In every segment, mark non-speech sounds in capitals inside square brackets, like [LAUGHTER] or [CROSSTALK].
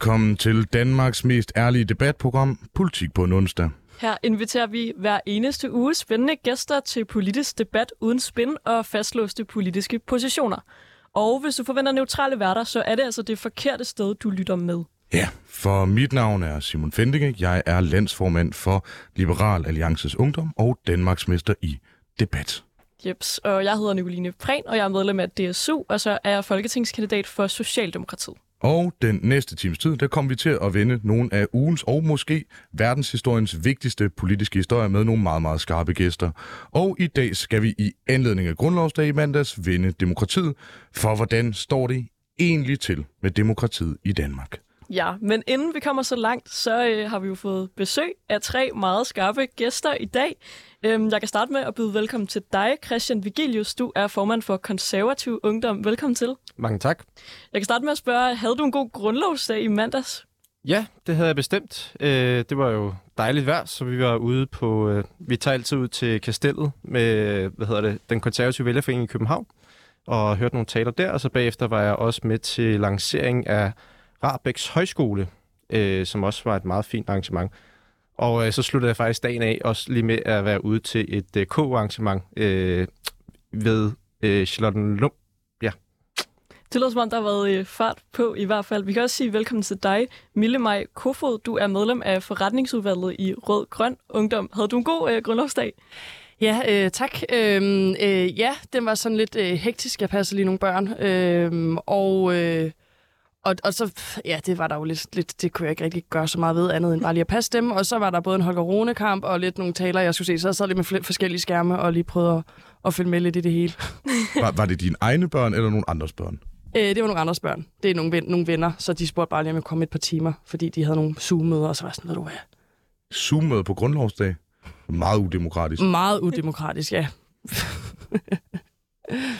Velkommen til Danmarks mest ærlige debatprogram, Politik på en onsdag. Her inviterer vi hver eneste uge spændende gæster til politisk debat uden spin og fastlåste politiske positioner. Og hvis du forventer neutrale værter, så er det altså det forkerte sted, du lytter med. Ja, for mit navn er Simon Fendinge. Jeg er landsformand for Liberal Alliances Ungdom og Danmarksmester i debat. Jeps, og jeg hedder Nicoline Prehn, og jeg er medlem af DSU, og så er jeg folketingskandidat for Socialdemokratiet. Og den næste times tid, der kommer vi til at vende nogle af ugens og måske verdenshistoriens vigtigste politiske historier med nogle meget, meget skarpe gæster. Og i dag skal vi i anledning af Grundlovsdag i mandags vende demokratiet, for hvordan står det egentlig til med demokratiet i Danmark? Ja, men inden vi kommer så langt, så øh, har vi jo fået besøg af tre meget skarpe gæster i dag. Øhm, jeg kan starte med at byde velkommen til dig, Christian Vigilius. Du er formand for Konservativ Ungdom. Velkommen til. Mange tak. Jeg kan starte med at spørge, havde du en god grundlovsdag i mandags? Ja, det havde jeg bestemt. Øh, det var jo dejligt vejr, så vi var ude på... Øh, vi tager altid ud til Kastellet med, hvad hedder det, den konservative vælgerforening i København, og hørte nogle taler der, og så bagefter var jeg også med til lancering af Rabæks Højskole, øh, som også var et meget fint arrangement. Og øh, så sluttede jeg faktisk dagen af også lige med at være ude til et øh, K-arrangement øh, ved øh, Charlottenlund. Ja. Det lyder som om, der har været øh, fart på i hvert fald. Vi kan også sige velkommen til dig, Mille Maj Kofod. Du er medlem af forretningsudvalget i Rød Grøn Ungdom. Havde du en god øh, grundlovsdag? Ja, øh, tak. Øhm, øh, ja, den var sådan lidt øh, hektisk. Jeg passer lige nogle børn. Øhm, og... Øh, og, og så, ja, det var der jo lidt, lidt, det kunne jeg ikke rigtig gøre så meget ved andet end bare lige at passe dem. Og så var der både en Holger Rune-kamp og lidt nogle taler, jeg skulle se. Så jeg sad lidt med flere forskellige skærme og lige prøvede at, at følge med lidt i det hele. [LAUGHS] Var, var det dine egne børn eller nogle andres børn? Øh, det var nogle andres børn. Det er nogle, ven, nogle venner, så de spurgte bare lige, om jeg kom et par timer, fordi de havde nogle Zoom-møder, og så var jeg sådan, ved du hvad? Zoom-møde på Grundlovsdag? Meget udemokratisk. Meget udemokratisk, ja. [LAUGHS]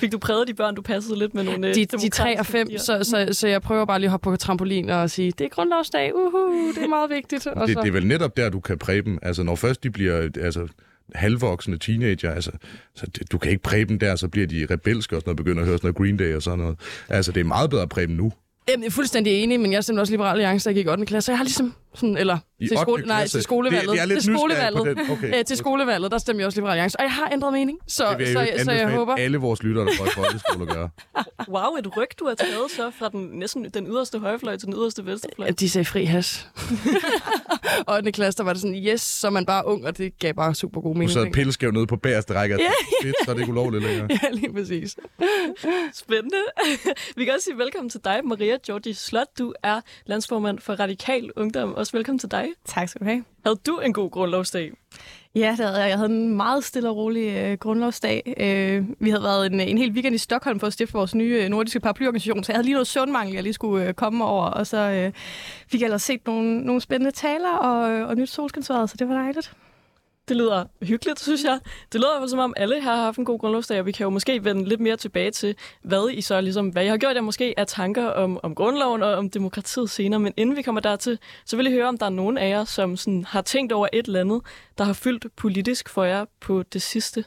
Fik du præget de børn, du passede lidt med nogle øh, De, de 3 og 5, så, så, så jeg prøver bare lige at hoppe på trampolin og sige, det er grundlovsdag, uhu, det er meget vigtigt. Og Det, så, det er vel netop der, du kan præge dem. Altså, når først de bliver altså, halvvoksne teenager, altså, så det, du kan ikke præge dem der, så bliver de rebelske og sådan noget, begynder at høre sådan noget Green Day og sådan noget. Altså, det er meget bedre at præge dem nu. Jamen, jeg er fuldstændig enig, men jeg stemte også Liberal Alliance, jeg gik i 8. klasse, så jeg har ligesom sådan, eller I til, 8. skole, nej, til skolevalget. Det- jeg er lidt til nysgerrig på skolevalget. den. Okay. Øh, til skolevalget, der stemte jeg også Liberal Alliance, og jeg har ændret mening, så, Det vil jeg, så, så, så jeg håber... alle vores lyttere, der går i folkeskole at gøre. [LAUGHS] Wow, et ryg, du har taget så fra den, næsten den yderste højrefløj til den yderste venstrefløj. at de sagde fri has. [LAUGHS] og 8. klasse, der var det sådan, yes, så er man bare ung, og det gav bare super god Du mening. sad dengang. pilleskæv nede på bagerste række. Ja. Fedt, så er det ikke ulovligt længere. [LAUGHS] Ja, lige præcis. Spændende. Vi kan også sige velkommen til dig, Maria Georgi Slot. Du er landsformand for Radikal Ungdom. Også velkommen til dig. Tak skal du have. Havde du en god grundlovsdag? Ja, det havde jeg. Jeg havde en meget stille og rolig øh, grundlovsdag. Øh, vi havde været en, en hel weekend i Stockholm for at stifte vores nye øh, nordiske paraplyorganisation, så jeg havde lige noget søvnmangel, jeg lige skulle øh, komme over, og så øh, fik jeg ellers set nogle, nogle spændende taler og, øh, og nyt solskinsværet, så det var dejligt. Det lyder hyggeligt, synes jeg. Det lyder i hvert fald som om, alle har haft en god grundlovsdag, og vi kan jo måske vende lidt mere tilbage til, hvad I så ligesom, hvad I har gjort jer måske af tanker om, om grundloven og om demokratiet senere. Men inden vi kommer dertil, så vil jeg høre, om der er nogen af jer, som sådan har tænkt over et eller andet, der har fyldt politisk for jer på det sidste.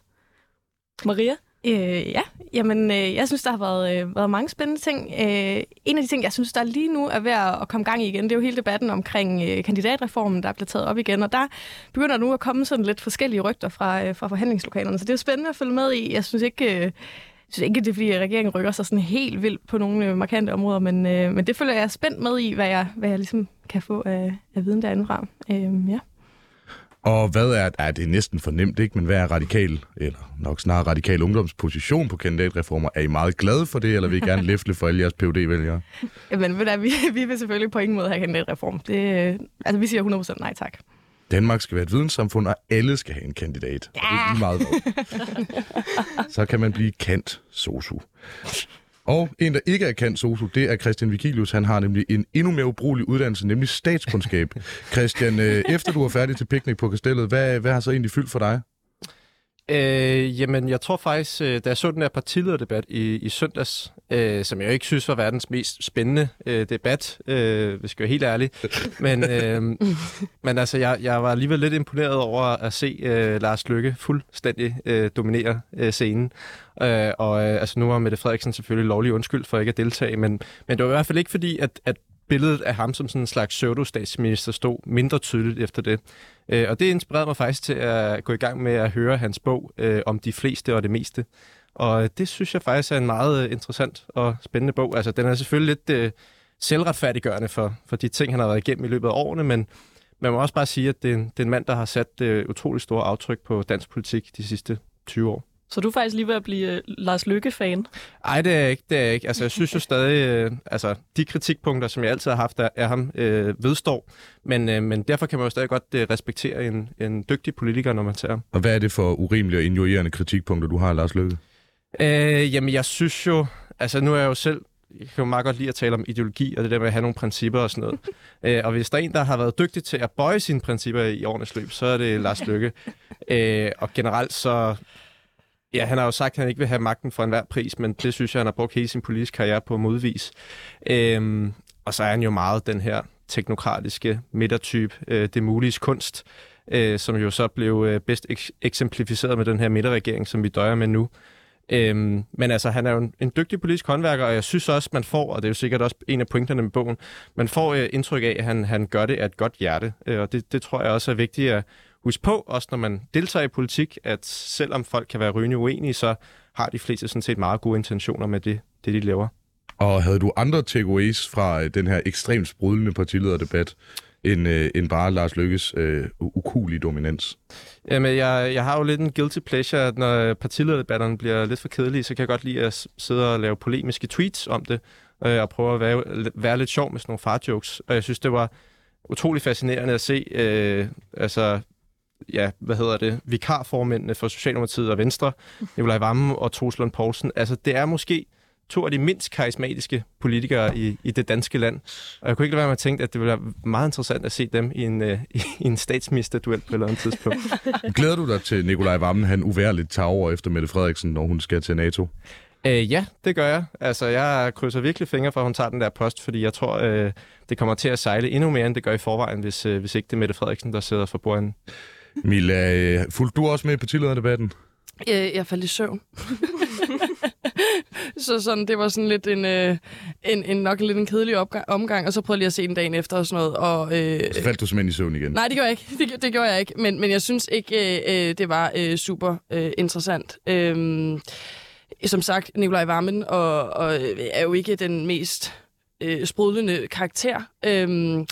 Maria? Øh, ja, jamen øh, jeg synes, der har været, øh, været mange spændende ting. Øh, en af de ting, jeg synes, der lige nu er ved at komme gang i igen, det er jo hele debatten omkring øh, kandidatreformen, der er blevet taget op igen, og der begynder nu at komme sådan lidt forskellige rygter fra, øh, fra forhandlingslokalerne, så det er jo spændende at følge med i. Jeg synes ikke... Øh, jeg synes ikke, det er, fordi regeringen rykker sig sådan helt vildt på nogle øh, markante områder, men, øh, men det føler jeg spændt med i, hvad jeg, hvad jeg ligesom kan få af, af viden derindefra. Øh, ja. Og hvad er, er det er næsten for nemt, ikke? Men hvad er radikal, eller nok snarere radikal ungdomsposition på kandidatreformer? Er I meget glade for det, eller vil I gerne læfle for alle jeres phd vælgere [LAUGHS] Men ved du, vi, vi vil selvfølgelig på ingen måde have kandidatreform. Det, øh, altså, vi siger 100% nej tak. Danmark skal være et videnssamfund, og alle skal have en kandidat. Ja. Og det er lige meget. [LAUGHS] Så kan man blive kant sosu. Og en, der ikke er kendt sosu, det er Christian Vigilius. Han har nemlig en endnu mere ubrugelig uddannelse, nemlig statskundskab. [LAUGHS] Christian, øh, efter du er færdig til piknik på kastellet, hvad, hvad har så egentlig fyldt for dig? Øh, jamen, jeg tror faktisk, øh, da jeg så den her partilederdebat i, i søndags, øh, som jeg ikke synes var verdens mest spændende øh, debat, øh, hvis jeg være helt ærlig, men, øh, [LAUGHS] men altså, jeg, jeg var alligevel lidt imponeret over at se øh, Lars Lykke fuldstændig øh, dominere øh, scenen. Øh, og øh, altså, nu var Mette Frederiksen selvfølgelig lovlig undskyld for ikke at deltage, men, men det var i hvert fald ikke fordi, at, at billedet af ham som sådan en slags pseudo-statsminister stod mindre tydeligt efter det. Øh, og det inspirerede mig faktisk til at gå i gang med at høre hans bog øh, om de fleste og det meste. Og det synes jeg faktisk er en meget øh, interessant og spændende bog. Altså, den er selvfølgelig lidt øh, selvretfærdiggørende for, for de ting, han har været igennem i løbet af årene, men man må også bare sige, at det er en, det er en mand, der har sat øh, utrolig store aftryk på dansk politik de sidste 20 år. Så du er faktisk lige ved at blive uh, Lars Lykke-fan? Nej, det er jeg ikke. Det er jeg ikke. Altså, jeg synes jo [LAUGHS] stadig, øh, altså, de kritikpunkter, som jeg altid har haft af, af ham, øh, vedstår. Men, øh, men derfor kan man jo stadig godt øh, respektere en, en dygtig politiker, når man ser ham. Og hvad er det for urimelige og injurierende kritikpunkter, du har, Lars Løkke? Øh, jamen, jeg synes jo... Altså, nu er jeg jo selv jeg kan jo meget godt lide at tale om ideologi og det der med at have nogle principper og sådan noget. Æ, [LAUGHS] og hvis der er en, der har været dygtig til at bøje sine principper i årenes løb, så er det Lars Lykke. Æ, [LAUGHS] og generelt så... Ja, han har jo sagt, at han ikke vil have magten for enhver pris, men det synes jeg, han har brugt hele sin politiske karriere på at modvise. Øhm, og så er han jo meget den her teknokratiske midtertype, øh, det mulige kunst, øh, som jo så blev øh, bedst ek- eksemplificeret med den her midterregering, som vi døjer med nu. Øhm, men altså, han er jo en, en dygtig politisk håndværker, og jeg synes også, man får, og det er jo sikkert også en af pointerne med bogen, man får øh, indtryk af, at han, han gør det af et godt hjerte. Øh, og det, det tror jeg også er vigtigt at huske på, også når man deltager i politik, at selvom folk kan være rygende uenige, så har de fleste sådan set meget gode intentioner med det, det de laver. Og havde du andre takeaways fra øh, den her ekstremt sprudlende partilederdebat, end, øh, end bare Lars Lykkes øh, ukulige dominans? Jamen, jeg, jeg har jo lidt en guilty pleasure, at når partilederdebatterne bliver lidt for kedelige, så kan jeg godt lide at sidde og lave polemiske tweets om det, øh, og prøve at være, være lidt sjov med sådan nogle farjokes. Og jeg synes, det var utrolig fascinerende at se, øh, altså, ja, hvad hedder det, vikarformændene for Socialdemokratiet og Venstre, [LAUGHS] Nikolaj Vammen og Toslund Poulsen. Altså, det er måske to af de mindst karismatiske politikere i, i det danske land. Og jeg kunne ikke lade være med at tænke, at det ville være meget interessant at se dem i en, uh, [LAUGHS] i en statsministerduel på et eller andet tidspunkt. [LAUGHS] Glæder du dig til Nikolaj Vammen, han uværligt tager over efter Mette Frederiksen, når hun skal til NATO? Uh, ja, det gør jeg. Altså, jeg krydser virkelig fingre for, at hun tager den der post, fordi jeg tror, uh, det kommer til at sejle endnu mere, end det gør i forvejen, hvis, uh, hvis ikke det er Mette Frederiksen, der sidder for bordet. Mila, fulgte du også med på partilederdebatten? Jeg, jeg faldt i søvn. [LAUGHS] så sådan, det var sådan lidt en, øh, en, en nok lidt en kedelig opgang, omgang, og så prøvede jeg lige at se den dagen efter og sådan noget. Og, øh, så faldt du simpelthen i søvn igen? Nej, det gjorde jeg ikke. Det, det gjorde jeg ikke. Men, men jeg synes ikke, øh, øh det var øh, super øh, interessant. Øh, som sagt, Nikolaj Vammen og, og, er jo ikke den mest øh, sprudlende karakter. Øhm,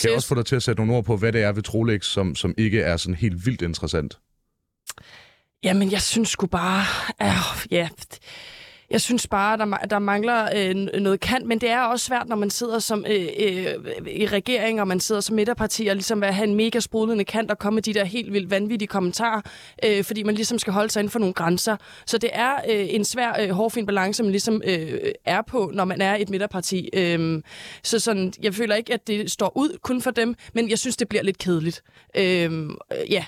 kan jeg også få dig til at sætte nogle ord på, hvad det er ved Trolex, som, som ikke er sådan helt vildt interessant? Jamen, jeg synes sgu bare... Øh, ja, jeg synes bare, der, der mangler øh, noget kant, men det er også svært, når man sidder som øh, øh, i regering, og man sidder som midterparti, og ligesom at have en mega sprudlende kant og komme med de der helt vildt vanvittige kommentarer, øh, fordi man ligesom skal holde sig inden for nogle grænser. Så det er øh, en svær, øh, hårfin balance, man ligesom øh, er på, når man er et midterparti. Øh, så sådan, jeg føler ikke, at det står ud kun for dem, men jeg synes, det bliver lidt kedeligt. Øh, ja,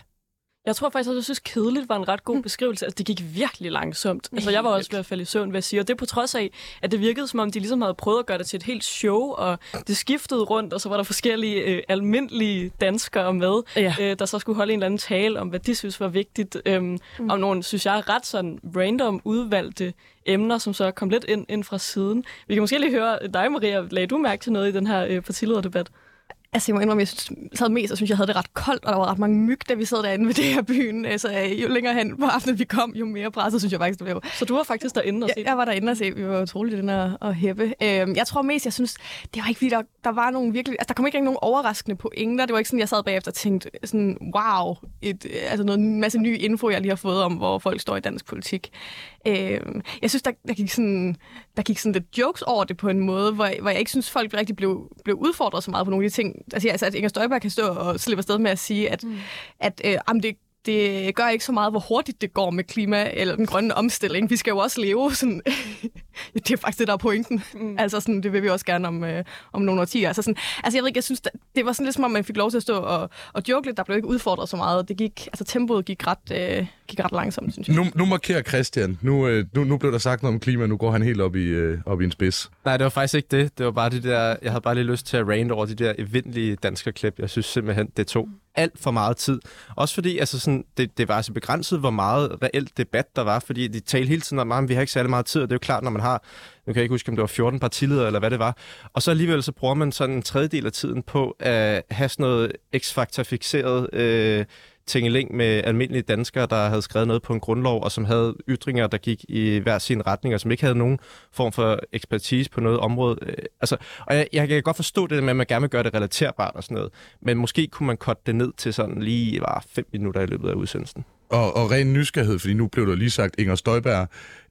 jeg tror faktisk, at jeg synes, kedeligt var en ret god beskrivelse. Altså, det gik virkelig langsomt. Altså, jeg var også ved at falde i søvn, hvad jeg siger. Og det på trods af, at det virkede, som om de ligesom havde prøvet at gøre det til et helt show, og det skiftede rundt, og så var der forskellige øh, almindelige danskere med, ja. øh, der så skulle holde en eller anden tale om, hvad de synes var vigtigt. Øhm, mm. Om nogle, synes jeg, ret sådan random udvalgte emner, som så kom lidt ind, ind fra siden. Vi kan måske lige høre dig, Maria. Lagde du mærke til noget i den her øh, partilederdebat? Altså, jeg må indrømme, jeg sad mest og synes, jeg havde det ret koldt, og der var ret mange myg, da vi sad derinde ved det her byen. Altså, jo længere hen på aftenen vi kom, jo mere presset, synes jeg faktisk, det blev. Så du var faktisk derinde og se? Ja, jeg var derinde og se. Vi var utroligt inde og, hæppe. Øhm, jeg tror mest, jeg synes, det var ikke fordi, der, der var nogle virkelig... Altså, der kom ikke nogen overraskende pointer. Det var ikke sådan, jeg sad bagefter og tænkte sådan, wow, et, altså noget, en masse ny info, jeg lige har fået om, hvor folk står i dansk politik. Øhm, jeg synes, der, der, gik sådan, der gik sådan lidt jokes over det på en måde, hvor, hvor jeg ikke synes, folk rigtig blev, blev udfordret så meget på nogle af de ting. Altså, altså at Inger Støjberg kan stå og slippe afsted med at sige, at, mm. at øh, jamen, det, det gør ikke så meget, hvor hurtigt det går med klima eller den grønne omstilling. Vi skal jo også leve sådan... [LAUGHS] [LAUGHS] det er faktisk det, der er pointen. Mm. Altså sådan, det vil vi også gerne om, øh, om nogle årtier. Altså, sådan, altså jeg ved ikke, jeg synes, det var sådan lidt som om, man fik lov til at stå og, og joke lidt. Der blev ikke udfordret så meget. Det gik, altså tempoet gik ret, øh, gik ret langsomt, synes jeg. Nu, nu markerer Christian. Nu, øh, nu, nu blev der sagt noget om klima, nu går han helt op i, øh, op i en spids. Nej, det var faktisk ikke det. Det var bare det der... Jeg havde bare lige lyst til at rant over de der eventlige danske klip. Jeg synes simpelthen, det tog alt for meget tid. Også fordi altså sådan, det, det var altså begrænset, hvor meget reelt debat der var, fordi de talte hele tiden om, at vi har ikke særlig meget tid, og det er jo klart, når man har, nu kan jeg ikke huske, om det var 14 partiledere eller hvad det var, og så alligevel så bruger man sådan en tredjedel af tiden på at have sådan noget x-faktor-fixeret øh, tingeling med almindelige danskere, der havde skrevet noget på en grundlov, og som havde ytringer, der gik i hver sin retning, og som ikke havde nogen form for ekspertise på noget område. Øh, altså, og jeg, jeg kan godt forstå det med, at man gerne vil gøre det relaterbart og sådan noget, men måske kunne man korte det ned til sådan lige var fem minutter i løbet af udsendelsen. Og, og ren nysgerrighed, fordi nu blev der lige sagt Inger Støjberg.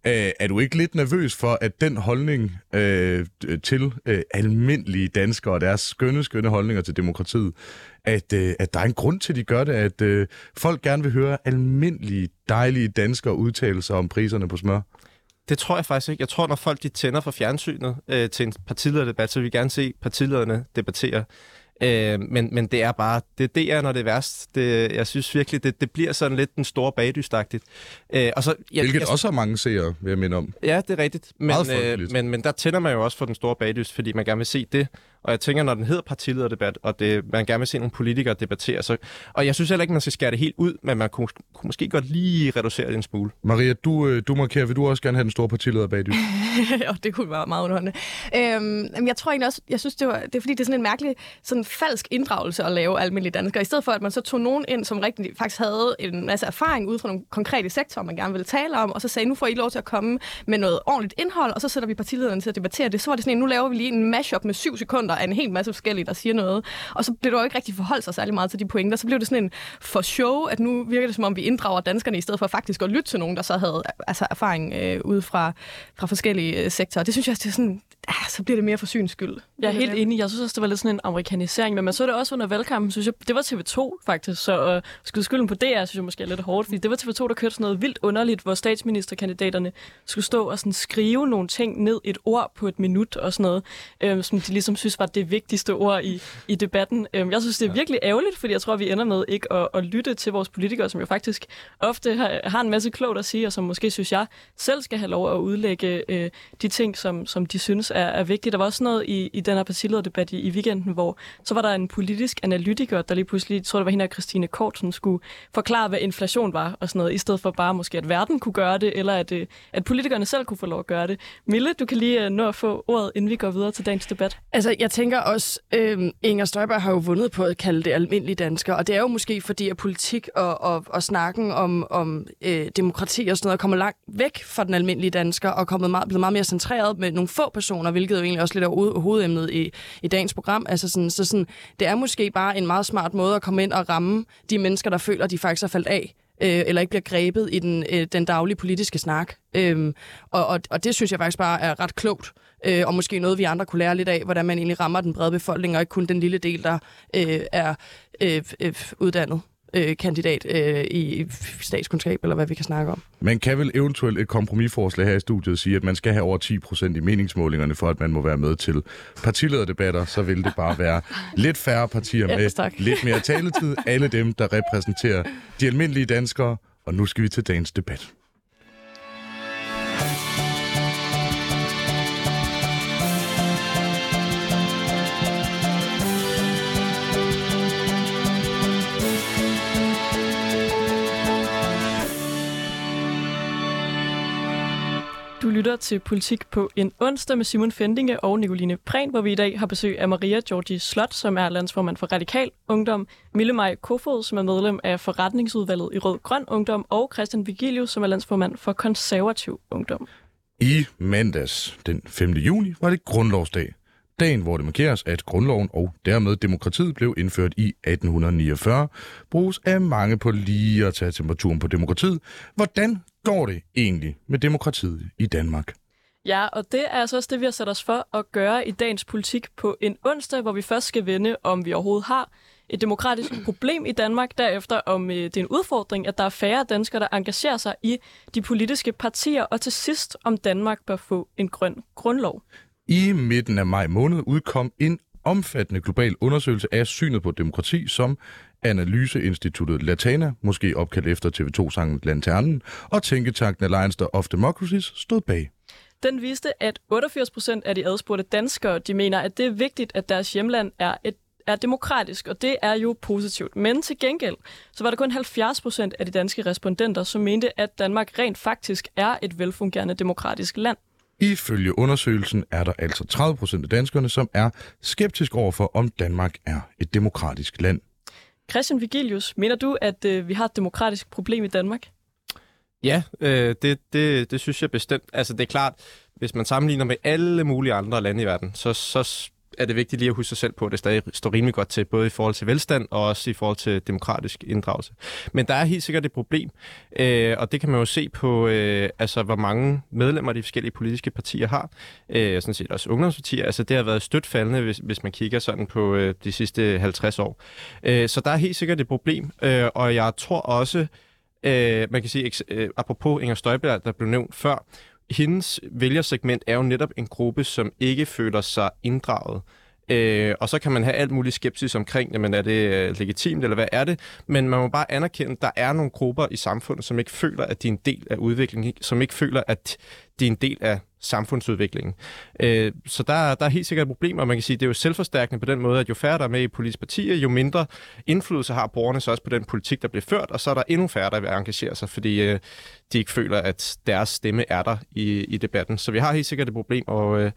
Øh, er du ikke lidt nervøs for, at den holdning øh, til øh, almindelige danskere og deres skønne, skønne holdninger til demokratiet, at, øh, at der er en grund til, at de gør det, at øh, folk gerne vil høre almindelige, dejlige danskere udtale sig om priserne på smør? Det tror jeg faktisk ikke. Jeg tror, når folk de tænder for fjernsynet øh, til en partilederdebat, så vil vi gerne se partilederne debattere. Øh, men, men det er bare, det, det er, når det er værst. Det, jeg synes virkelig, det, det bliver sådan lidt den store bagdystagtigt. Øh, og så, jeg, Hvilket jeg, også har mange seere, vil jeg minde om. Ja, det er rigtigt. Men, øh, men, men der tænder man jo også for den store bagdyst, fordi man gerne vil se det. Og jeg tænker, når den hedder partilederdebat, og det, man gerne vil se nogle politikere debattere, så, og jeg synes heller ikke, man skal skære det helt ud, men man kunne, kunne måske godt lige reducere det en smule. Maria, du, øh, du markerer, vil du også gerne have den store partilederdebat? ja, [LAUGHS] det kunne være meget underholdende. Øhm, jeg tror egentlig også, jeg synes, det, var, det er fordi, det er sådan en mærkelig, sådan falsk inddragelse at lave almindelige danskere, i stedet for, at man så tog nogen ind, som rigtig faktisk havde en masse erfaring ud fra nogle konkrete sektorer, man gerne ville tale om, og så sagde, nu får I lov til at komme med noget ordentligt indhold, og så sætter vi partilederne til at debattere det. Så var det sådan en, nu laver vi lige en mashup med syv sekunder pointer af en hel masse forskellige, der siger noget. Og så blev det jo ikke rigtig forholdt sig særlig meget til de pointer. Så blev det sådan en for show, at nu virker det som om, vi inddrager danskerne i stedet for faktisk at lytte til nogen, der så havde altså, erfaring øh, ud fra, fra forskellige øh, sektorer. Det synes jeg, det er sådan, ah, så bliver det mere for syns skyld. Jeg er helt enig. Jeg synes også, det var lidt sådan en amerikanisering, men man så det også under valgkampen, synes jeg. Det var TV2 faktisk, så uh, skyde skylden på det, synes jeg måske er lidt hårdt, fordi det var TV2, der kørte sådan noget vildt underligt, hvor statsministerkandidaterne skulle stå og sådan skrive nogle ting ned, et ord på et minut og sådan noget, øhm, som de ligesom synes var det vigtigste ord i, i debatten. Øhm, jeg synes, det er virkelig ærgerligt, fordi jeg tror, vi ender med ikke at, at lytte til vores politikere, som jo faktisk ofte har, har en masse klogt at sige, og som måske synes jeg selv skal have lov at udlægge øh, de ting, som, som de synes er, er vigtige. Der var også noget i, i den her partilederdebat i, i weekenden, hvor så var der en politisk analytiker, der lige pludselig, jeg tror det var hende og Christine Kort, som skulle forklare, hvad inflation var og sådan noget, i stedet for bare måske, at verden kunne gøre det, eller at, øh, at politikerne selv kunne få lov at gøre det. Mille, du kan lige øh, nå at få ordet, inden vi går videre til dagens debat. Altså, jeg tænker også, øh, Inger Støjberg har jo vundet på at kalde det almindelige danskere, og det er jo måske fordi, at politik og, og, og snakken om, om øh, demokrati og sådan noget kommer langt væk fra den almindelige dansker, og kommet meget, blevet meget mere centreret med nogle få personer, hvilket jo egentlig også lidt er hovedemnet i, i dagens program. Altså sådan, så sådan, det er måske bare en meget smart måde at komme ind og ramme de mennesker, der føler, at de faktisk er faldt af øh, eller ikke bliver grebet i den, øh, den daglige politiske snak. Øhm, og, og, og det synes jeg faktisk bare er ret klogt, øh, og måske noget, vi andre kunne lære lidt af, hvordan man egentlig rammer den brede befolkning, og ikke kun den lille del, der øh, er øh, øh, uddannet øh, kandidat øh, i statskundskab, eller hvad vi kan snakke om. Man kan vel eventuelt et kompromisforslag her i studiet sige, at man skal have over 10 procent i meningsmålingerne, for at man må være med til partilederdebatter, så vil det bare være lidt færre partier med ja, lidt mere taletid. Alle dem, der repræsenterer de almindelige danskere. Og nu skal vi til dagens debat. Lytter til Politik på en onsdag med Simon Fendinge og Nicoline Prehn, hvor vi i dag har besøg af Maria Georgi Slot, som er landsformand for Radikal Ungdom, Mille Maj Kofod, som er medlem af forretningsudvalget i Rød Grøn Ungdom, og Christian Vigilius, som er landsformand for Konservativ Ungdom. I mandags den 5. juni var det grundlovsdag. Dagen, hvor det markeres, at grundloven og dermed demokratiet blev indført i 1849, bruges af mange på lige at tage temperaturen på demokratiet. Hvordan går det egentlig med demokratiet i Danmark? Ja, og det er altså også det, vi har sat os for at gøre i dagens politik på en onsdag, hvor vi først skal vende, om vi overhovedet har et demokratisk [CLEARS THROAT] problem i Danmark, derefter om øh, det er en udfordring, at der er færre danskere, der engagerer sig i de politiske partier, og til sidst om Danmark bør få en grøn grundlov. I midten af maj måned udkom en omfattende global undersøgelse af synet på demokrati, som Analyseinstituttet Latana, måske opkaldt efter TV2-sangen Lanternen, og tænketanken Alliance of Democracies stod bag. Den viste, at 88 procent af de adspurgte danskere de mener, at det er vigtigt, at deres hjemland er et er demokratisk, og det er jo positivt. Men til gengæld, så var der kun 70 procent af de danske respondenter, som mente, at Danmark rent faktisk er et velfungerende demokratisk land. Ifølge undersøgelsen er der altså 30 procent af danskerne, som er skeptisk overfor, om Danmark er et demokratisk land. Christian Vigilius, mener du, at øh, vi har et demokratisk problem i Danmark? Ja, øh, det, det, det synes jeg bestemt. Altså det er klart, hvis man sammenligner med alle mulige andre lande i verden, så, så er det vigtigt lige at huske sig selv på, at det stadig står rimelig godt til, både i forhold til velstand og også i forhold til demokratisk inddragelse. Men der er helt sikkert et problem, øh, og det kan man jo se på, øh, altså hvor mange medlemmer de forskellige politiske partier har, øh, sådan set også ungdomspartier. Altså det har været stødt faldende, hvis, hvis man kigger sådan på øh, de sidste 50 år. Øh, så der er helt sikkert et problem, øh, og jeg tror også, øh, man kan sige, øh, apropos Inger Støjberg, der blev nævnt før, hendes vælgersegment er jo netop en gruppe, som ikke føler sig inddraget. Øh, og så kan man have alt muligt skepsis omkring, jamen er det øh, legitimt, eller hvad er det? Men man må bare anerkende, at der er nogle grupper i samfundet, som ikke føler, at de er en del af udviklingen, som ikke føler, at de er en del af samfundsudviklingen. Øh, så der, der er helt sikkert problemer, og man kan sige, at det er jo selvforstærkende på den måde, at jo færre der er med i politiske partier, jo mindre indflydelse har borgerne så også på den politik, der bliver ført, og så er der endnu færre, der vil engagere sig, fordi øh, de ikke føler, at deres stemme er der i, i debatten. Så vi har helt sikkert et problem, og øh,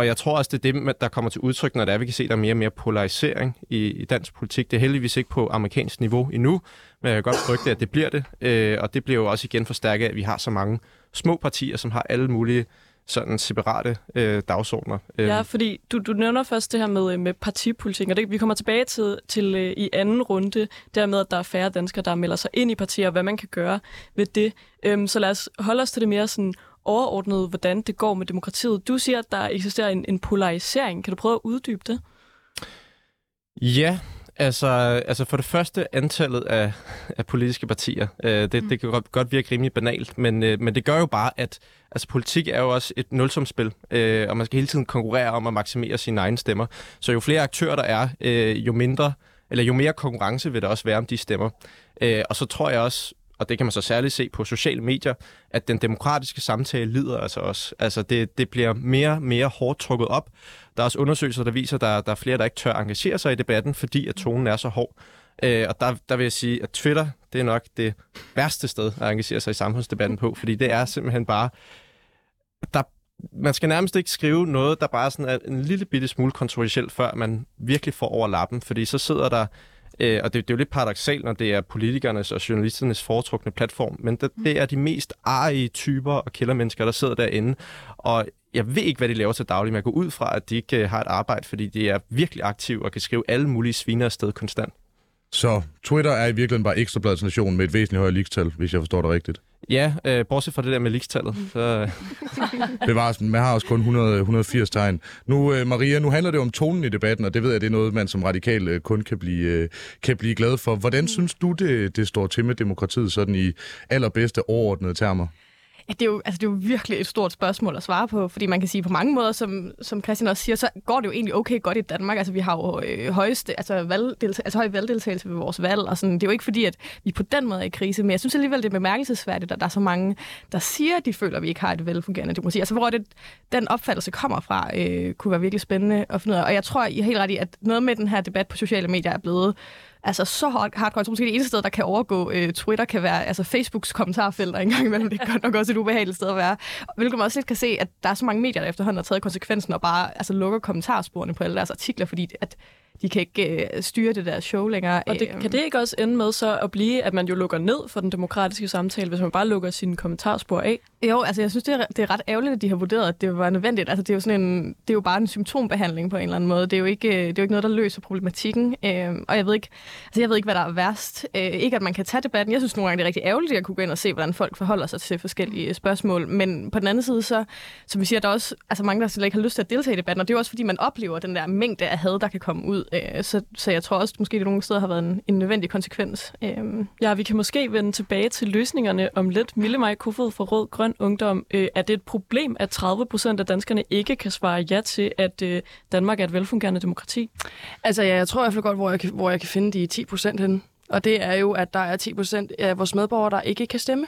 og jeg tror også, det er det, der kommer til udtryk, når det er, vi kan se, at der er mere og mere polarisering i, i dansk politik. Det er heldigvis ikke på amerikansk niveau endnu, men jeg kan godt frygte, at det bliver det. Øh, og det bliver jo også igen forstærket, at vi har så mange små partier, som har alle mulige sådan separate øh, dagsordner. Øh. Ja, fordi du, du nævner først det her med, øh, med partipolitik, og det, vi kommer tilbage til, til øh, i anden runde, dermed at der er færre danskere, der melder sig ind i partier, og hvad man kan gøre ved det. Øhm, så lad os holde os til det mere sådan overordnet, hvordan det går med demokratiet. Du siger, at der eksisterer en, en polarisering. Kan du prøve at uddybe det? Ja, altså, altså for det første antallet af, af politiske partier. Øh, det, mm. det kan godt, godt virke rimelig banalt, men, øh, men det gør jo bare, at altså, politik er jo også et nulsumspil, øh, og man skal hele tiden konkurrere om at maksimere sine egne stemmer. Så jo flere aktører der er, øh, jo mindre eller jo mere konkurrence vil der også være om de stemmer. Øh, og så tror jeg også, og det kan man så særligt se på sociale medier, at den demokratiske samtale lider altså også. Altså det, det bliver mere mere hårdt trukket op. Der er også undersøgelser, der viser, at der, der er flere, der ikke tør engagere sig i debatten, fordi at tonen er så hård. Øh, og der, der vil jeg sige, at Twitter, det er nok det værste sted at engagere sig i samfundsdebatten på, fordi det er simpelthen bare... Der, man skal nærmest ikke skrive noget, der bare sådan er en lille bitte smule kontroversielt, før man virkelig får over lappen, fordi så sidder der Øh, og det, det er jo lidt paradoxalt, når det er politikernes og journalisternes foretrukne platform, men det, det er de mest arige typer og kældermennesker, der sidder derinde. Og jeg ved ikke, hvad de laver til daglig, men jeg går ud fra, at de ikke øh, har et arbejde, fordi de er virkelig aktive og kan skrive alle mulige sviner afsted konstant. Så Twitter er i virkeligheden bare ekstrabladets nation med et væsentligt højere ligestal, hvis jeg forstår det rigtigt. Ja, øh, bortset fra det der med ligestallet. Så... [LAUGHS] Bevares, man har også kun 100, 180 tegn. Nu, øh, Maria, nu handler det om tonen i debatten, og det ved jeg, det er noget, man som radikal øh, kun kan blive, øh, kan blive glad for. Hvordan synes du, det, det står til med demokratiet sådan i allerbedste overordnede termer? At det, er jo, altså, det er jo virkelig et stort spørgsmål at svare på, fordi man kan sige på mange måder, som, som Christian også siger, så går det jo egentlig okay godt i Danmark. Altså, vi har jo øh, højeste, altså, valgdeltag, altså høj valgdeltagelse ved vores valg, og sådan. det er jo ikke fordi, at vi på den måde er i krise, men jeg synes alligevel, det er bemærkelsesværdigt, at der er så mange, der siger, at de føler, at vi ikke har et velfungerende demokrati. Altså, hvor det, den opfattelse kommer fra, øh, kunne være virkelig spændende at finde ud af. Og jeg tror, I er helt ret i, at noget med den her debat på sociale medier er blevet altså så hardcore, så måske det eneste sted, der kan overgå øh, Twitter, kan være altså Facebooks kommentarfelter engang imellem. Det er godt nok også et ubehageligt sted at være. Hvilket man også lidt kan se, at der er så mange medier, der efterhånden har taget konsekvensen og bare altså, lukker kommentarsporene på alle deres artikler, fordi at de kan ikke øh, styre det der show længere. Og det, kan det ikke også ende med så at blive, at man jo lukker ned for den demokratiske samtale, hvis man bare lukker sine kommentarspor af? Jo, altså jeg synes, det er, det er ret ærgerligt, at de har vurderet, at det var nødvendigt. Altså det er jo, sådan en, det er jo bare en symptombehandling på en eller anden måde. Det er jo ikke, det er jo ikke noget, der løser problematikken. Øh, og jeg ved, ikke, altså jeg ved ikke, hvad der er værst. Øh, ikke, at man kan tage debatten. Jeg synes nogle gange, det er rigtig ærgerligt at kunne gå ind og se, hvordan folk forholder sig til forskellige spørgsmål. Men på den anden side, så, som vi siger, der er også altså mange, der slet ikke har lyst til at deltage i debatten. Og det er jo også, fordi man oplever den der mængde af had, der kan komme ud. Øh, så, så jeg tror også, måske det nogle steder har været en, en nødvendig konsekvens. Øhm. Ja, vi kan måske vende tilbage til løsningerne om lidt. Mille Maj Kofod fra Rød Grøn Ungdom. Øh, er det et problem, at 30 procent af danskerne ikke kan svare ja til, at øh, Danmark er et velfungerende demokrati? Altså, ja, jeg tror i hvert fald godt, hvor jeg kan, hvor jeg kan finde de 10 procent hen. Og det er jo, at der er 10 procent af vores medborgere, der ikke kan stemme.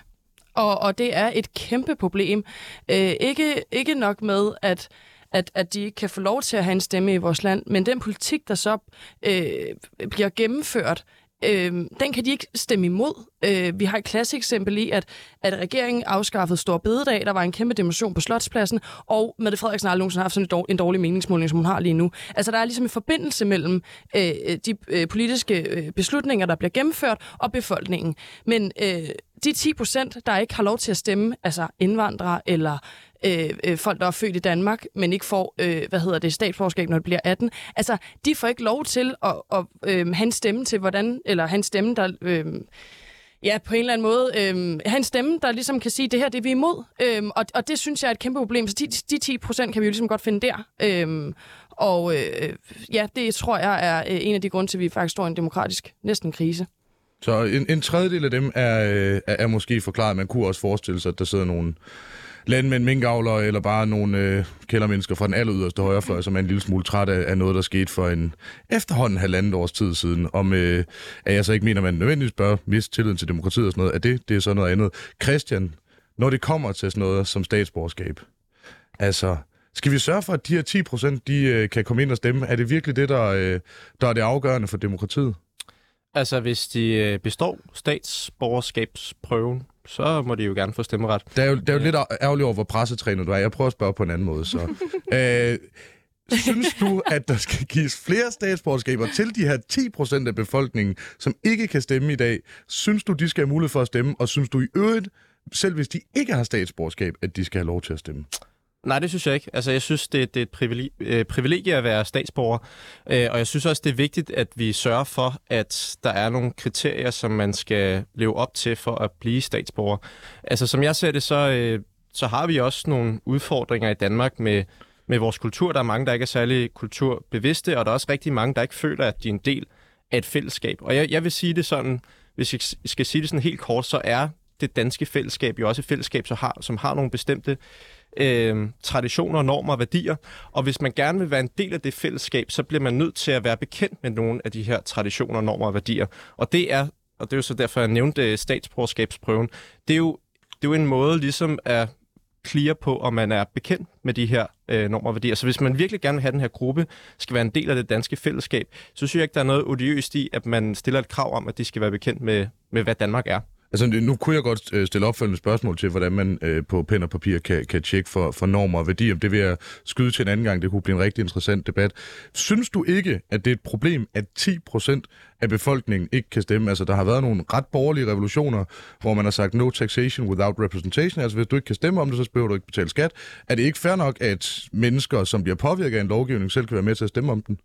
Og, og det er et kæmpe problem. Øh, ikke, ikke nok med, at at, at de ikke kan få lov til at have en stemme i vores land. Men den politik, der så øh, bliver gennemført, øh, den kan de ikke stemme imod. Øh, vi har et klassisk eksempel i, at, at regeringen afskaffede Stor Bededag, der var en kæmpe demonstration på Slotspladsen, og Mette Frederiksen har aldrig nogensinde haft sådan en, dårlig, en dårlig meningsmåling, som hun har lige nu. Altså, der er ligesom en forbindelse mellem øh, de øh, politiske øh, beslutninger, der bliver gennemført, og befolkningen. Men øh, de 10 procent, der ikke har lov til at stemme, altså indvandrere eller øh, øh, folk, der er født i Danmark, men ikke får, øh, hvad hedder det, statsborgerskab, når det bliver 18. Altså, de får ikke lov til at, at øh, have en stemme til, hvordan, eller have en stemme, der... Øh, ja, på en eller anden måde øh, han stemme, der ligesom kan sige, det her det er vi imod. Øh, og, og det synes jeg er et kæmpe problem. Så de, de 10 procent kan vi jo ligesom godt finde der. Øh, og øh, ja, det tror jeg er øh, en af de grunde til, at vi faktisk står i en demokratisk næsten krise. Så en, en tredjedel af dem er, er, er måske forklaret. Man kunne også forestille sig, at der sidder nogle landmænd, minkavlere eller bare nogle øh, kældermennesker fra den aller yderste højrefløj, som er en lille smule træt af, af noget, der skete for en efterhånden halvandet års tid siden. Om øh, at jeg så ikke mener, at man nødvendigvis bør miste tilliden til demokratiet og sådan noget. At det, det er så noget andet. Christian, når det kommer til sådan noget som statsborgerskab, altså... Skal vi sørge for, at de her 10 procent, de øh, kan komme ind og stemme? Er det virkelig det, der, øh, der er det afgørende for demokratiet? Altså, hvis de øh, består statsborgerskabsprøven, så må de jo gerne få stemmeret. Det er jo, det er jo lidt ærgerligt over, hvor pressetrænet du er. Jeg prøver at spørge på en anden måde. Så. [LAUGHS] øh, synes du, at der skal gives flere statsborgerskaber til de her 10 procent af befolkningen, som ikke kan stemme i dag? Synes du, de skal have mulighed for at stemme? Og synes du i øvrigt, selv hvis de ikke har statsborgerskab, at de skal have lov til at stemme? Nej, det synes jeg ikke. Altså, jeg synes, det, det er et privilegie, øh, privilegie at være statsborger, øh, og jeg synes også, det er vigtigt, at vi sørger for, at der er nogle kriterier, som man skal leve op til for at blive statsborger. Altså, som jeg ser det, så, øh, så har vi også nogle udfordringer i Danmark med, med vores kultur. Der er mange, der ikke er særlig kulturbevidste, og der er også rigtig mange, der ikke føler, at de er en del af et fællesskab. Og jeg, jeg vil sige det sådan, hvis jeg skal sige det sådan helt kort, så er det danske fællesskab jo også et fællesskab, som har, som har nogle bestemte øh, traditioner, normer og værdier. Og hvis man gerne vil være en del af det fællesskab, så bliver man nødt til at være bekendt med nogle af de her traditioner, normer og værdier. Og det er, og det er jo så derfor, jeg nævnte øh, statsborgerskabsprøven, det er jo, det er jo en måde ligesom at clear på, om man er bekendt med de her øh, normer og værdier. Så hvis man virkelig gerne vil have den her gruppe, skal være en del af det danske fællesskab, så synes jeg ikke, der er noget odiøst i, at man stiller et krav om, at de skal være bekendt med, med hvad Danmark er. Altså, nu kunne jeg godt øh, stille opfølgende spørgsmål til, hvordan man øh, på pen og papir kan, kan tjekke for, for normer og værdier. Det vil jeg skyde til en anden gang. Det kunne blive en rigtig interessant debat. Synes du ikke, at det er et problem, at 10 procent af befolkningen ikke kan stemme? Altså, der har været nogle ret borgerlige revolutioner, hvor man har sagt no taxation without representation. Altså, hvis du ikke kan stemme om det, så behøver du ikke betale skat. Er det ikke fair nok, at mennesker, som bliver påvirket af en lovgivning, selv kan være med til at stemme om den?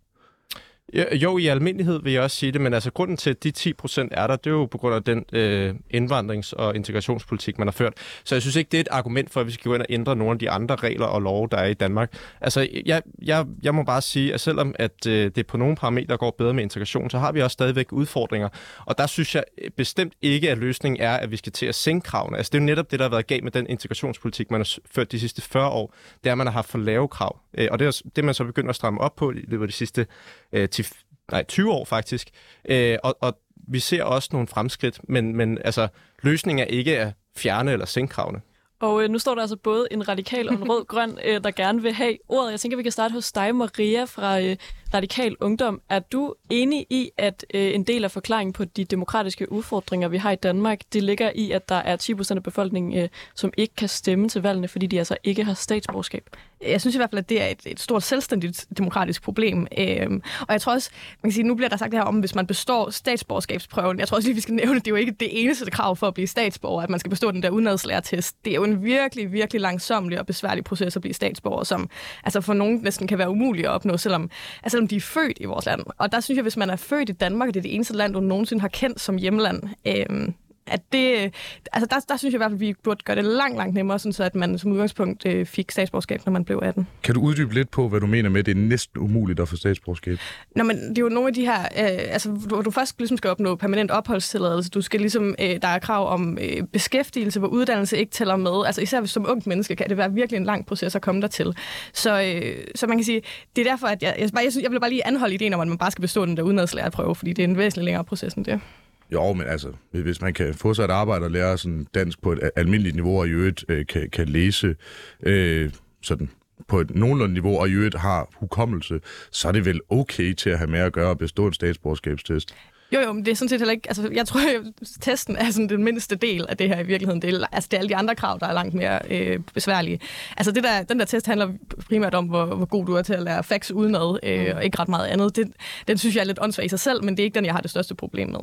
Ja, jo, i almindelighed vil jeg også sige det, men altså grunden til, at de 10 procent er der, det er jo på grund af den øh, indvandrings- og integrationspolitik, man har ført. Så jeg synes ikke, det er et argument for, at vi skal gå ind og ændre nogle af de andre regler og love, der er i Danmark. Altså, jeg, jeg, jeg må bare sige, at selvom at, øh, det på nogle parametre går bedre med integration, så har vi også stadigvæk udfordringer. Og der synes jeg øh, bestemt ikke, at løsningen er, at vi skal til at sænke kravene. Altså, det er jo netop det, der har været galt med den integrationspolitik, man har ført de sidste 40 år. Det er, at man har haft for lave krav. Øh, og det er det, man så begynder at stramme op på i løbet af de sidste øh, til, nej, 20 år faktisk. Øh, og, og vi ser også nogle fremskridt, men, men altså, løsningen er ikke at fjerne eller sænke kravene. Og øh, nu står der altså både en radikal og en rød-grøn, øh, der gerne vil have ordet. Jeg tænker, vi kan starte hos dig, Maria, fra øh, Radikal Ungdom. Er du enig i, at øh, en del af forklaringen på de demokratiske udfordringer, vi har i Danmark, det ligger i, at der er 10 procent af befolkningen, øh, som ikke kan stemme til valgene, fordi de altså ikke har statsborgerskab? Jeg synes i hvert fald, at det er et, et stort selvstændigt demokratisk problem. Øhm, og jeg tror også, man kan sige, nu bliver der sagt det her om, hvis man består statsborgerskabsprøven. Jeg tror også lige, vi skal nævne, at det er jo ikke det eneste krav for at blive statsborger, at man skal bestå den der udenadslærtest. Det er jo en virkelig, virkelig langsomlig og besværlig proces at blive statsborger, som altså for nogen næsten kan være umulig at opnå, selvom, altså selvom de er født i vores land. Og der synes jeg, hvis man er født i Danmark, og det er det eneste land, du nogensinde har kendt som hjemland, øh, at det, altså der, der synes jeg i hvert fald, at vi burde gøre det langt, langt nemmere, sådan så at man som udgangspunkt øh, fik statsborgerskab, når man blev 18. Kan du uddybe lidt på, hvad du mener med, at det er næsten umuligt at få statsborgerskab? Nå, men det er jo nogle af de her, øh, altså hvor du først ligesom skal opnå permanent opholdstilladelse, du skal ligesom, øh, der er krav om øh, beskæftigelse, hvor uddannelse ikke tæller med. Altså især hvis som ungt menneske kan det være virkelig en lang proces at komme dertil. Så, øh, så man kan sige, det er derfor, at jeg, jeg, jeg, synes, jeg vil bare lige anholde ideen om, at man bare skal bestå den der udenadslærerprøve, fordi det er en væsentlig længere proces end det. Jo, men altså, hvis man kan få sig et arbejde og lære sådan dansk på et almindeligt niveau, og i øvrigt øh, kan, kan læse øh, sådan på et nogenlunde niveau, og i øvrigt har hukommelse, så er det vel okay til at have med at gøre og bestå en statsborgerskabstest. Jo, jo, men det er sådan set heller ikke... Altså, jeg tror, at testen er sådan den mindste del af det her i virkeligheden. Det er, altså, det er alle de andre krav, der er langt mere øh, besværlige. Altså, det der, den der test handler primært om, hvor, hvor god du er til at lære facts udenad, øh, mm. og ikke ret meget andet. Det, den synes jeg er lidt åndssvagt i sig selv, men det er ikke den, jeg har det største problem med.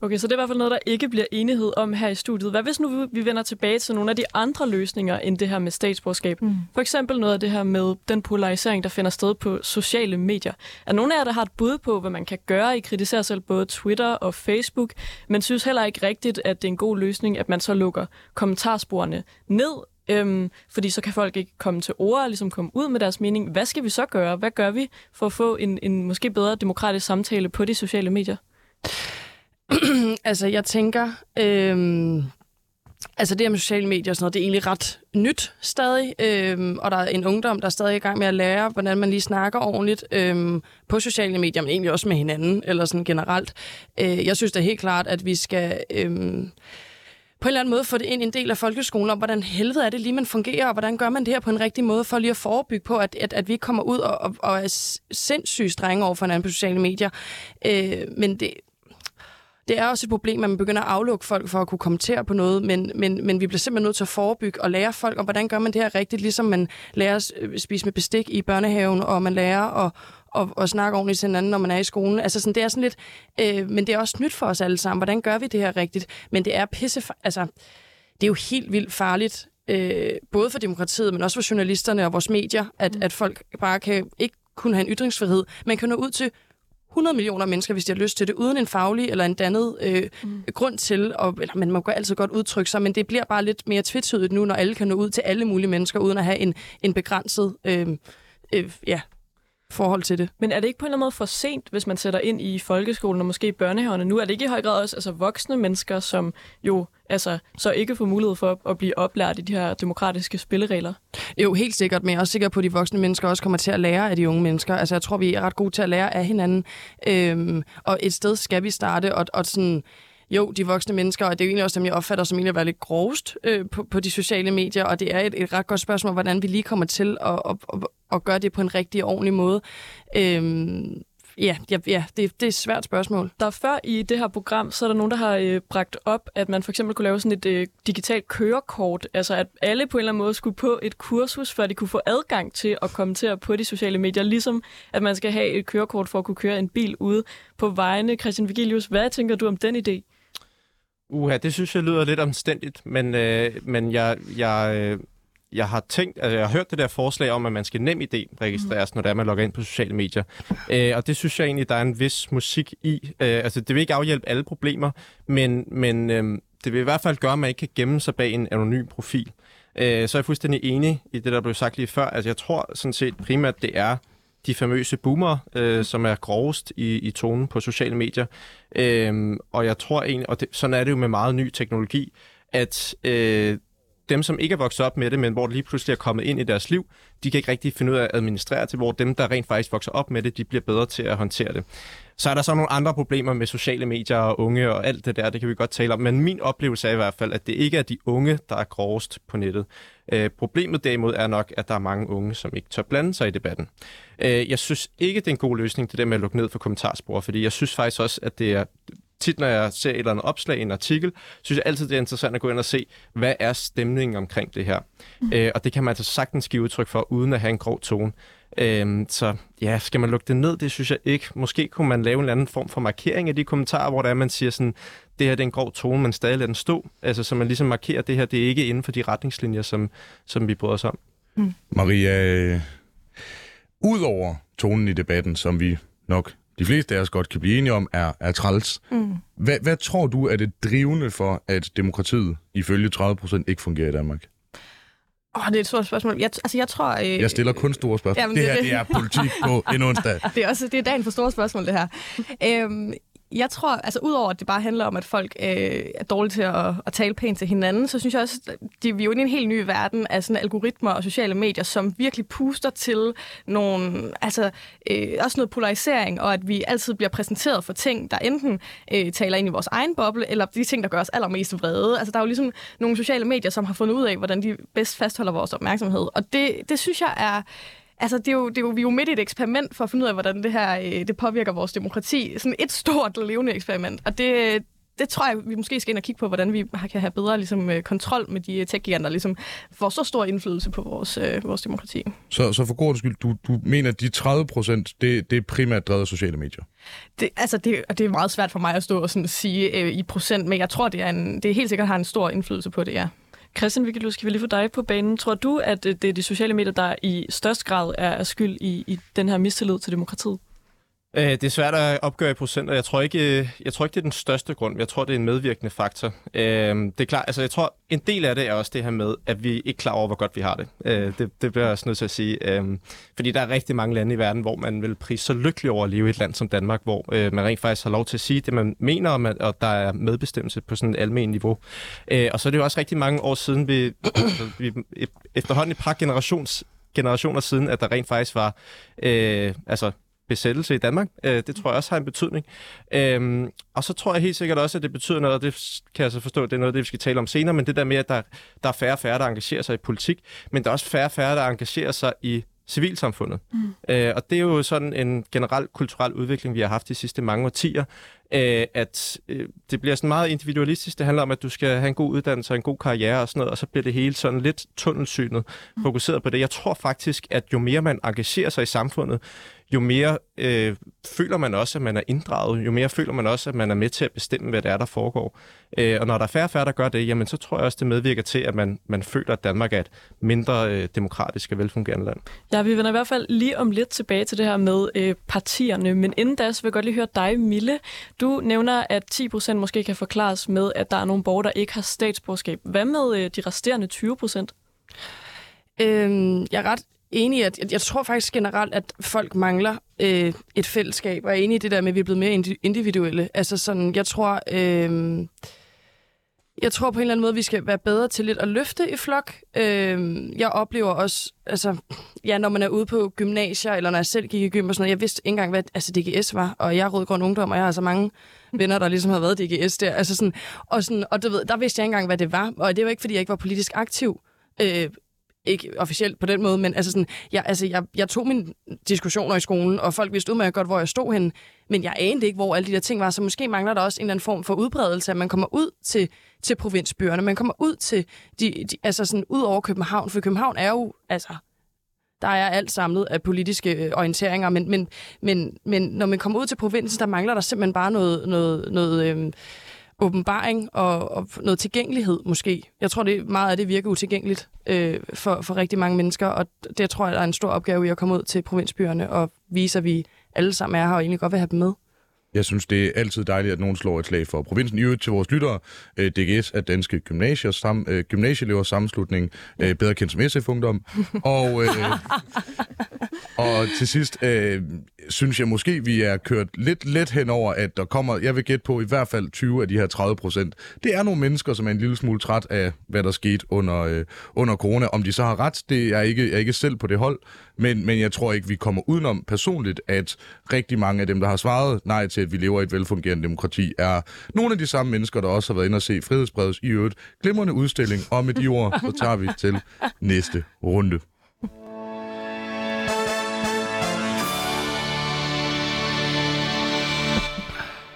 Okay, så det er i hvert fald noget, der ikke bliver enighed om her i studiet. Hvad hvis nu vi vender tilbage til nogle af de andre løsninger end det her med statsborgerskab? Mm. For eksempel noget af det her med den polarisering, der finder sted på sociale medier. Er nogen af jer, der har et bud på, hvad man kan gøre? I kritiserer selv både Twitter og Facebook, men synes heller ikke rigtigt, at det er en god løsning, at man så lukker kommentarsporene ned, Øhm, fordi så kan folk ikke komme til ord og ligesom komme ud med deres mening. Hvad skal vi så gøre? Hvad gør vi for at få en, en måske bedre demokratisk samtale på de sociale medier? [CLEARS THROAT] altså, jeg tænker... Øhm, altså, det her med sociale medier og sådan noget, det er egentlig ret nyt stadig. Øhm, og der er en ungdom, der er stadig i gang med at lære, hvordan man lige snakker ordentligt øhm, på sociale medier, men egentlig også med hinanden, eller sådan generelt. Øh, jeg synes da helt klart, at vi skal... Øhm, på en eller anden måde få det ind i en del af folkeskolen om, hvordan helvede er det lige, man fungerer, og hvordan gør man det her på en rigtig måde, for lige at forebygge på, at, at, at vi kommer ud og, og, og er sindssygt strenge over for hinanden på sociale medier. Øh, men det, det er også et problem, at man begynder at aflukke folk for at kunne kommentere på noget, men, men, men vi bliver simpelthen nødt til at forebygge og lære folk om, hvordan gør man det her rigtigt, ligesom man lærer at øh, spise med bestik i børnehaven, og man lærer at, og, og snakke ordentligt til hinanden, når man er i skolen. Altså sådan, det er sådan lidt, øh, men det er også nyt for os alle sammen. Hvordan gør vi det her rigtigt? Men det er pisse, altså, det er jo helt vildt farligt, øh, både for demokratiet, men også for journalisterne og vores medier, at, mm. at folk bare kan ikke kun have en ytringsfrihed, men kan nå ud til 100 millioner mennesker, hvis de har lyst til det, uden en faglig eller en dannet øh, mm. grund til, og, eller man må altid godt udtrykke sig, men det bliver bare lidt mere tvetydigt nu, når alle kan nå ud til alle mulige mennesker, uden at have en, en begrænset øh, øh, ja, forhold til det. Men er det ikke på en eller anden måde for sent, hvis man sætter ind i folkeskolen og måske børnehaverne nu? Er det ikke i høj grad også altså, voksne mennesker, som jo altså, så ikke får mulighed for at blive oplært i de her demokratiske spilleregler? Jo, helt sikkert, men jeg er også sikker på, at de voksne mennesker også kommer til at lære af de unge mennesker. Altså, jeg tror, vi er ret gode til at lære af hinanden. Øhm, og et sted skal vi starte, og, og sådan jo, de voksne mennesker, og det er jo egentlig også dem, jeg opfatter som egentlig at være lidt grovest øh, på, på de sociale medier, og det er et, et ret godt spørgsmål, hvordan vi lige kommer til at, at, at, at gøre det på en rigtig ordentlig måde. Øhm, Ja, ja, ja det, det er et svært spørgsmål. Der er før i det her program, så er der nogen, der har øh, bragt op, at man for eksempel kunne lave sådan et øh, digitalt kørekort. Altså at alle på en eller anden måde skulle på et kursus, før de kunne få adgang til at kommentere på de sociale medier. Ligesom at man skal have et kørekort for at kunne køre en bil ude på vejene. Christian Vigilius, hvad tænker du om den idé? Uha, det synes jeg lyder lidt omstændigt, men, øh, men jeg, jeg, øh, jeg har tænkt, altså jeg har hørt det der forslag om, at man skal nem idé registreres, når det er, man logger ind på sociale medier. Øh, og det synes jeg egentlig, der er en vis musik i. Øh, altså det vil ikke afhjælpe alle problemer, men, men øh, det vil i hvert fald gøre, at man ikke kan gemme sig bag en anonym profil. Øh, så er jeg fuldstændig enig i det, der blev sagt lige før. Altså jeg tror sådan set primært, det er de famøse boomer, øh, som er grovest i, i tonen på sociale medier. Øh, og jeg tror egentlig, og det, sådan er det jo med meget ny teknologi, at øh, dem, som ikke er vokset op med det, men hvor det lige pludselig er kommet ind i deres liv, de kan ikke rigtig finde ud af at administrere til, hvor dem, der rent faktisk vokser op med det, de bliver bedre til at håndtere det. Så er der så nogle andre problemer med sociale medier og unge og alt det der, det kan vi godt tale om. Men min oplevelse er i hvert fald, at det ikke er de unge, der er grovest på nettet. Øh, problemet derimod er nok, at der er mange unge, som ikke tør blande sig i debatten. Øh, jeg synes ikke, det er en god løsning, det der med at lukke ned for kommentarspor, fordi jeg synes faktisk også, at det er tit, når jeg ser et eller andet opslag, en artikel, synes jeg altid, det er interessant at gå ind og se, hvad er stemningen omkring det her. Mm. Øh, og det kan man altså sagtens give udtryk for, uden at have en grov tone. Øh, så ja, skal man lukke det ned? Det synes jeg ikke. Måske kunne man lave en eller anden form for markering af de kommentarer, hvor der er, man siger sådan, det her det er en grov tone, men stadig lader den stå. Altså, så man ligesom markerer, at det her det er ikke inden for de retningslinjer, som, som vi bryder os om. Mm. Maria, øh, udover tonen i debatten, som vi nok de fleste af os godt kan blive enige om, er, er træls. Mm. Hvad, hvad tror du er det drivende for, at demokratiet ifølge 30 procent ikke fungerer i Danmark? Åh, oh, det er et stort spørgsmål. Jeg, altså, jeg tror... Øh... Jeg stiller kun store spørgsmål. Jamen, det, det her, det er politik på en onsdag. [LAUGHS] det er også det er dagen for store spørgsmål, det her. øhm, jeg tror, altså udover at det bare handler om, at folk øh, er dårlige til at, at tale pænt til hinanden, så synes jeg også, at de, vi er jo i en helt ny verden af sådan algoritmer og sociale medier, som virkelig puster til nogle, altså øh, også noget polarisering, og at vi altid bliver præsenteret for ting, der enten øh, taler ind i vores egen boble, eller de ting, der gør os allermest vrede. Altså der er jo ligesom nogle sociale medier, som har fundet ud af, hvordan de bedst fastholder vores opmærksomhed. Og det, det synes jeg er altså, det er, jo, det er jo, vi er jo midt i et eksperiment for at finde ud af, hvordan det her øh, det påvirker vores demokrati. Sådan et stort levende eksperiment. Og det, det tror jeg, vi måske skal ind og kigge på, hvordan vi kan have bedre ligesom, øh, kontrol med de tech-giganter, der ligesom får så stor indflydelse på vores, øh, vores demokrati. Så, så for god skyld, du, du mener, at de 30 procent, det, det er primært drevet af sociale medier? Det, altså det, det er meget svært for mig at stå og sådan sige øh, i procent, men jeg tror, det er, en, det er helt sikkert har en stor indflydelse på det, ja. Christian Vigilus, skal vi lige få dig på banen. Tror du, at øh, det er de sociale medier, der i størst grad er skyld i, i den her mistillid til demokratiet? Øh, det er svært at opgøre i procenter. Jeg tror ikke, øh, jeg tror ikke det er den største grund. Jeg tror, det er en medvirkende faktor. Øh, det er klart, altså jeg tror, en del af det er også det her med, at vi ikke er klar over, hvor godt vi har det. Øh, det, det bliver jeg også nødt til at sige. Øhm, fordi der er rigtig mange lande i verden, hvor man vil prise så lykkelig over at leve i et land som Danmark, hvor øh, man rent faktisk har lov til at sige det, man mener, og, man, og der er medbestemmelse på sådan et almen niveau. og så er det jo også rigtig mange år siden, vi, [COUGHS] vi efterhånden et par generations generationer siden, at der rent faktisk var øh, altså besættelse i Danmark. Øh, det tror jeg også har en betydning. Øhm, og så tror jeg helt sikkert også, at det betyder noget, og det kan jeg så forstå, at det er noget, det vi skal tale om senere, men det der med, at der, der er færre og færre, der engagerer sig i politik, men der er også færre og færre, der engagerer sig i civilsamfundet. Mm. Øh, og det er jo sådan en generel kulturel udvikling, vi har haft de sidste mange årtier, øh, at øh, det bliver sådan meget individualistisk. Det handler om, at du skal have en god uddannelse og en god karriere og sådan noget, og så bliver det hele sådan lidt tunnelsynet mm. fokuseret på det. Jeg tror faktisk, at jo mere man engagerer sig i samfundet, jo mere øh, føler man også, at man er inddraget, jo mere føler man også, at man er med til at bestemme, hvad det er, der foregår. Øh, og når der er færre og færre, der gør det, jamen så tror jeg også, det medvirker til, at man, man føler, at Danmark er et mindre øh, demokratisk og velfungerende land. Ja, vi vender i hvert fald lige om lidt tilbage til det her med øh, partierne, men inden da, så vil jeg godt lige høre dig, Mille. Du nævner, at 10 procent måske kan forklares med, at der er nogle borgere, der ikke har statsborgerskab. Hvad med øh, de resterende 20 procent? Øhm, jeg er ret enig i, at jeg, jeg tror faktisk generelt, at folk mangler øh, et fællesskab, og er enig i det der med, at vi er blevet mere individuelle. Altså sådan, jeg tror... Øh, jeg tror på en eller anden måde, at vi skal være bedre til lidt at løfte i flok. Øh, jeg oplever også, altså, ja, når man er ude på gymnasier, eller når jeg selv gik i gym og sådan noget, jeg vidste ikke engang, hvad altså, DGS var, og jeg er rødgrøn ungdom, og jeg har så mange venner, der ligesom har været DGS der. Altså sådan, og sådan, og du ved, der vidste jeg ikke engang, hvad det var, og det var ikke, fordi jeg ikke var politisk aktiv. Øh, ikke officielt på den måde, men altså sådan, jeg, altså jeg, jeg tog mine diskussioner i skolen, og folk vidste udmærket godt, hvor jeg stod henne, men jeg anede ikke, hvor alle de der ting var, så måske mangler der også en eller anden form for udbredelse, at man kommer ud til, til provinsbyerne, man kommer ud til, de, de, altså sådan ud over København, for København er jo, altså, der er alt samlet af politiske øh, orienteringer, men, men, men, men når man kommer ud til provinsen, der mangler der simpelthen bare noget, noget, noget øh, åbenbaring og, og noget tilgængelighed måske. Jeg tror, det meget af det virker utilgængeligt øh, for, for rigtig mange mennesker, og det tror jeg, der er en stor opgave i at komme ud til provinsbyerne og vise, at vi alle sammen er her og egentlig godt vil have dem med. Jeg synes, det er altid dejligt, at nogen slår et slag for provinsen. I øvrigt til vores lyttere, øh, DGS er Danske Gymnasier, sam, øh, Gymnasieelevers Sammenslutning, øh, bedre kendt som SF-ungdom. [LAUGHS] og, øh, og til sidst øh, synes jeg måske, vi er kørt lidt let hen over, at der kommer, jeg vil gætte på i hvert fald 20 af de her 30 procent. Det er nogle mennesker, som er en lille smule træt af, hvad der skete under, øh, under corona. Om de så har ret, det er ikke, jeg er ikke selv på det hold, men, men jeg tror ikke, vi kommer udenom personligt, at rigtig mange af dem, der har svaret nej til, at vi lever i et velfungerende demokrati, er nogle af de samme mennesker, der også har været inde og se Frihedsbrevets i øvrigt glimrende udstilling. Og med de ord, så tager vi til næste runde.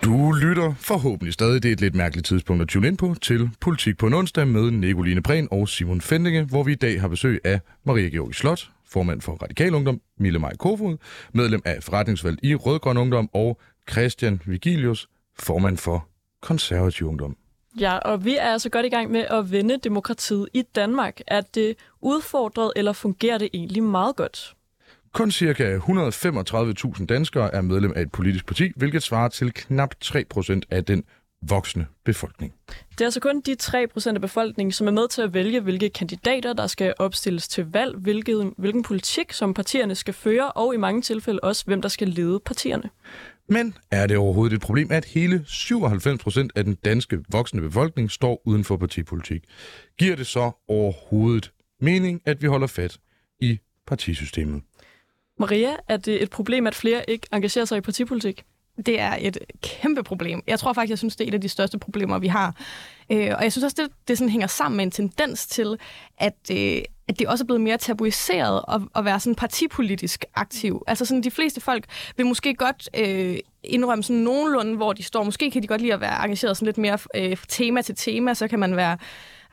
Du lytter forhåbentlig stadig, det er et lidt mærkeligt tidspunkt at tune ind på, til Politik på en onsdag med Nicoline Prehn og Simon Fendinge, hvor vi i dag har besøg af Maria Georgi Slot, formand for Radikal Ungdom, Mille Maj Kofod, medlem af forretningsvalg i Rødgrøn Ungdom, og Christian Vigilius, formand for Konservativ Ungdom. Ja, og vi er altså godt i gang med at vende demokratiet i Danmark. Er det udfordret, eller fungerer det egentlig meget godt? Kun ca. 135.000 danskere er medlem af et politisk parti, hvilket svarer til knap 3% af den voksne befolkning. Det er altså kun de 3% af befolkningen, som er med til at vælge, hvilke kandidater, der skal opstilles til valg, hvilket, hvilken politik, som partierne skal føre, og i mange tilfælde også, hvem der skal lede partierne. Men er det overhovedet et problem, at hele 97% af den danske voksne befolkning står uden for partipolitik? Giver det så overhovedet mening, at vi holder fat i partisystemet? Maria, er det et problem, at flere ikke engagerer sig i partipolitik? Det er et kæmpe problem. Jeg tror faktisk, jeg synes, det er et af de største problemer, vi har. Øh, og jeg synes også, det, det sådan hænger sammen med en tendens til, at, øh, at det også er blevet mere tabuiseret at, at være sådan partipolitisk aktiv. Altså sådan, de fleste folk vil måske godt øh, indrømme sådan nogenlunde, hvor de står. Måske kan de godt lide at være engageret sådan lidt mere øh, tema til tema, så kan man være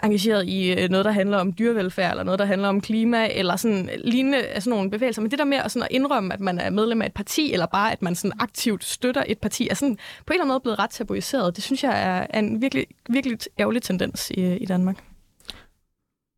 engageret i øh, noget, der handler om dyrevelfærd, eller noget, der handler om klima, eller sådan lignende øh, sådan nogle bevægelser. Men det der med at, sådan at indrømme, at man er medlem af et parti, eller bare at man sådan aktivt støtter et parti, er sådan på en eller anden måde blevet ret tabuiseret. Det synes jeg er en virkelig, virkelig ærgerlig tendens i, øh, i Danmark.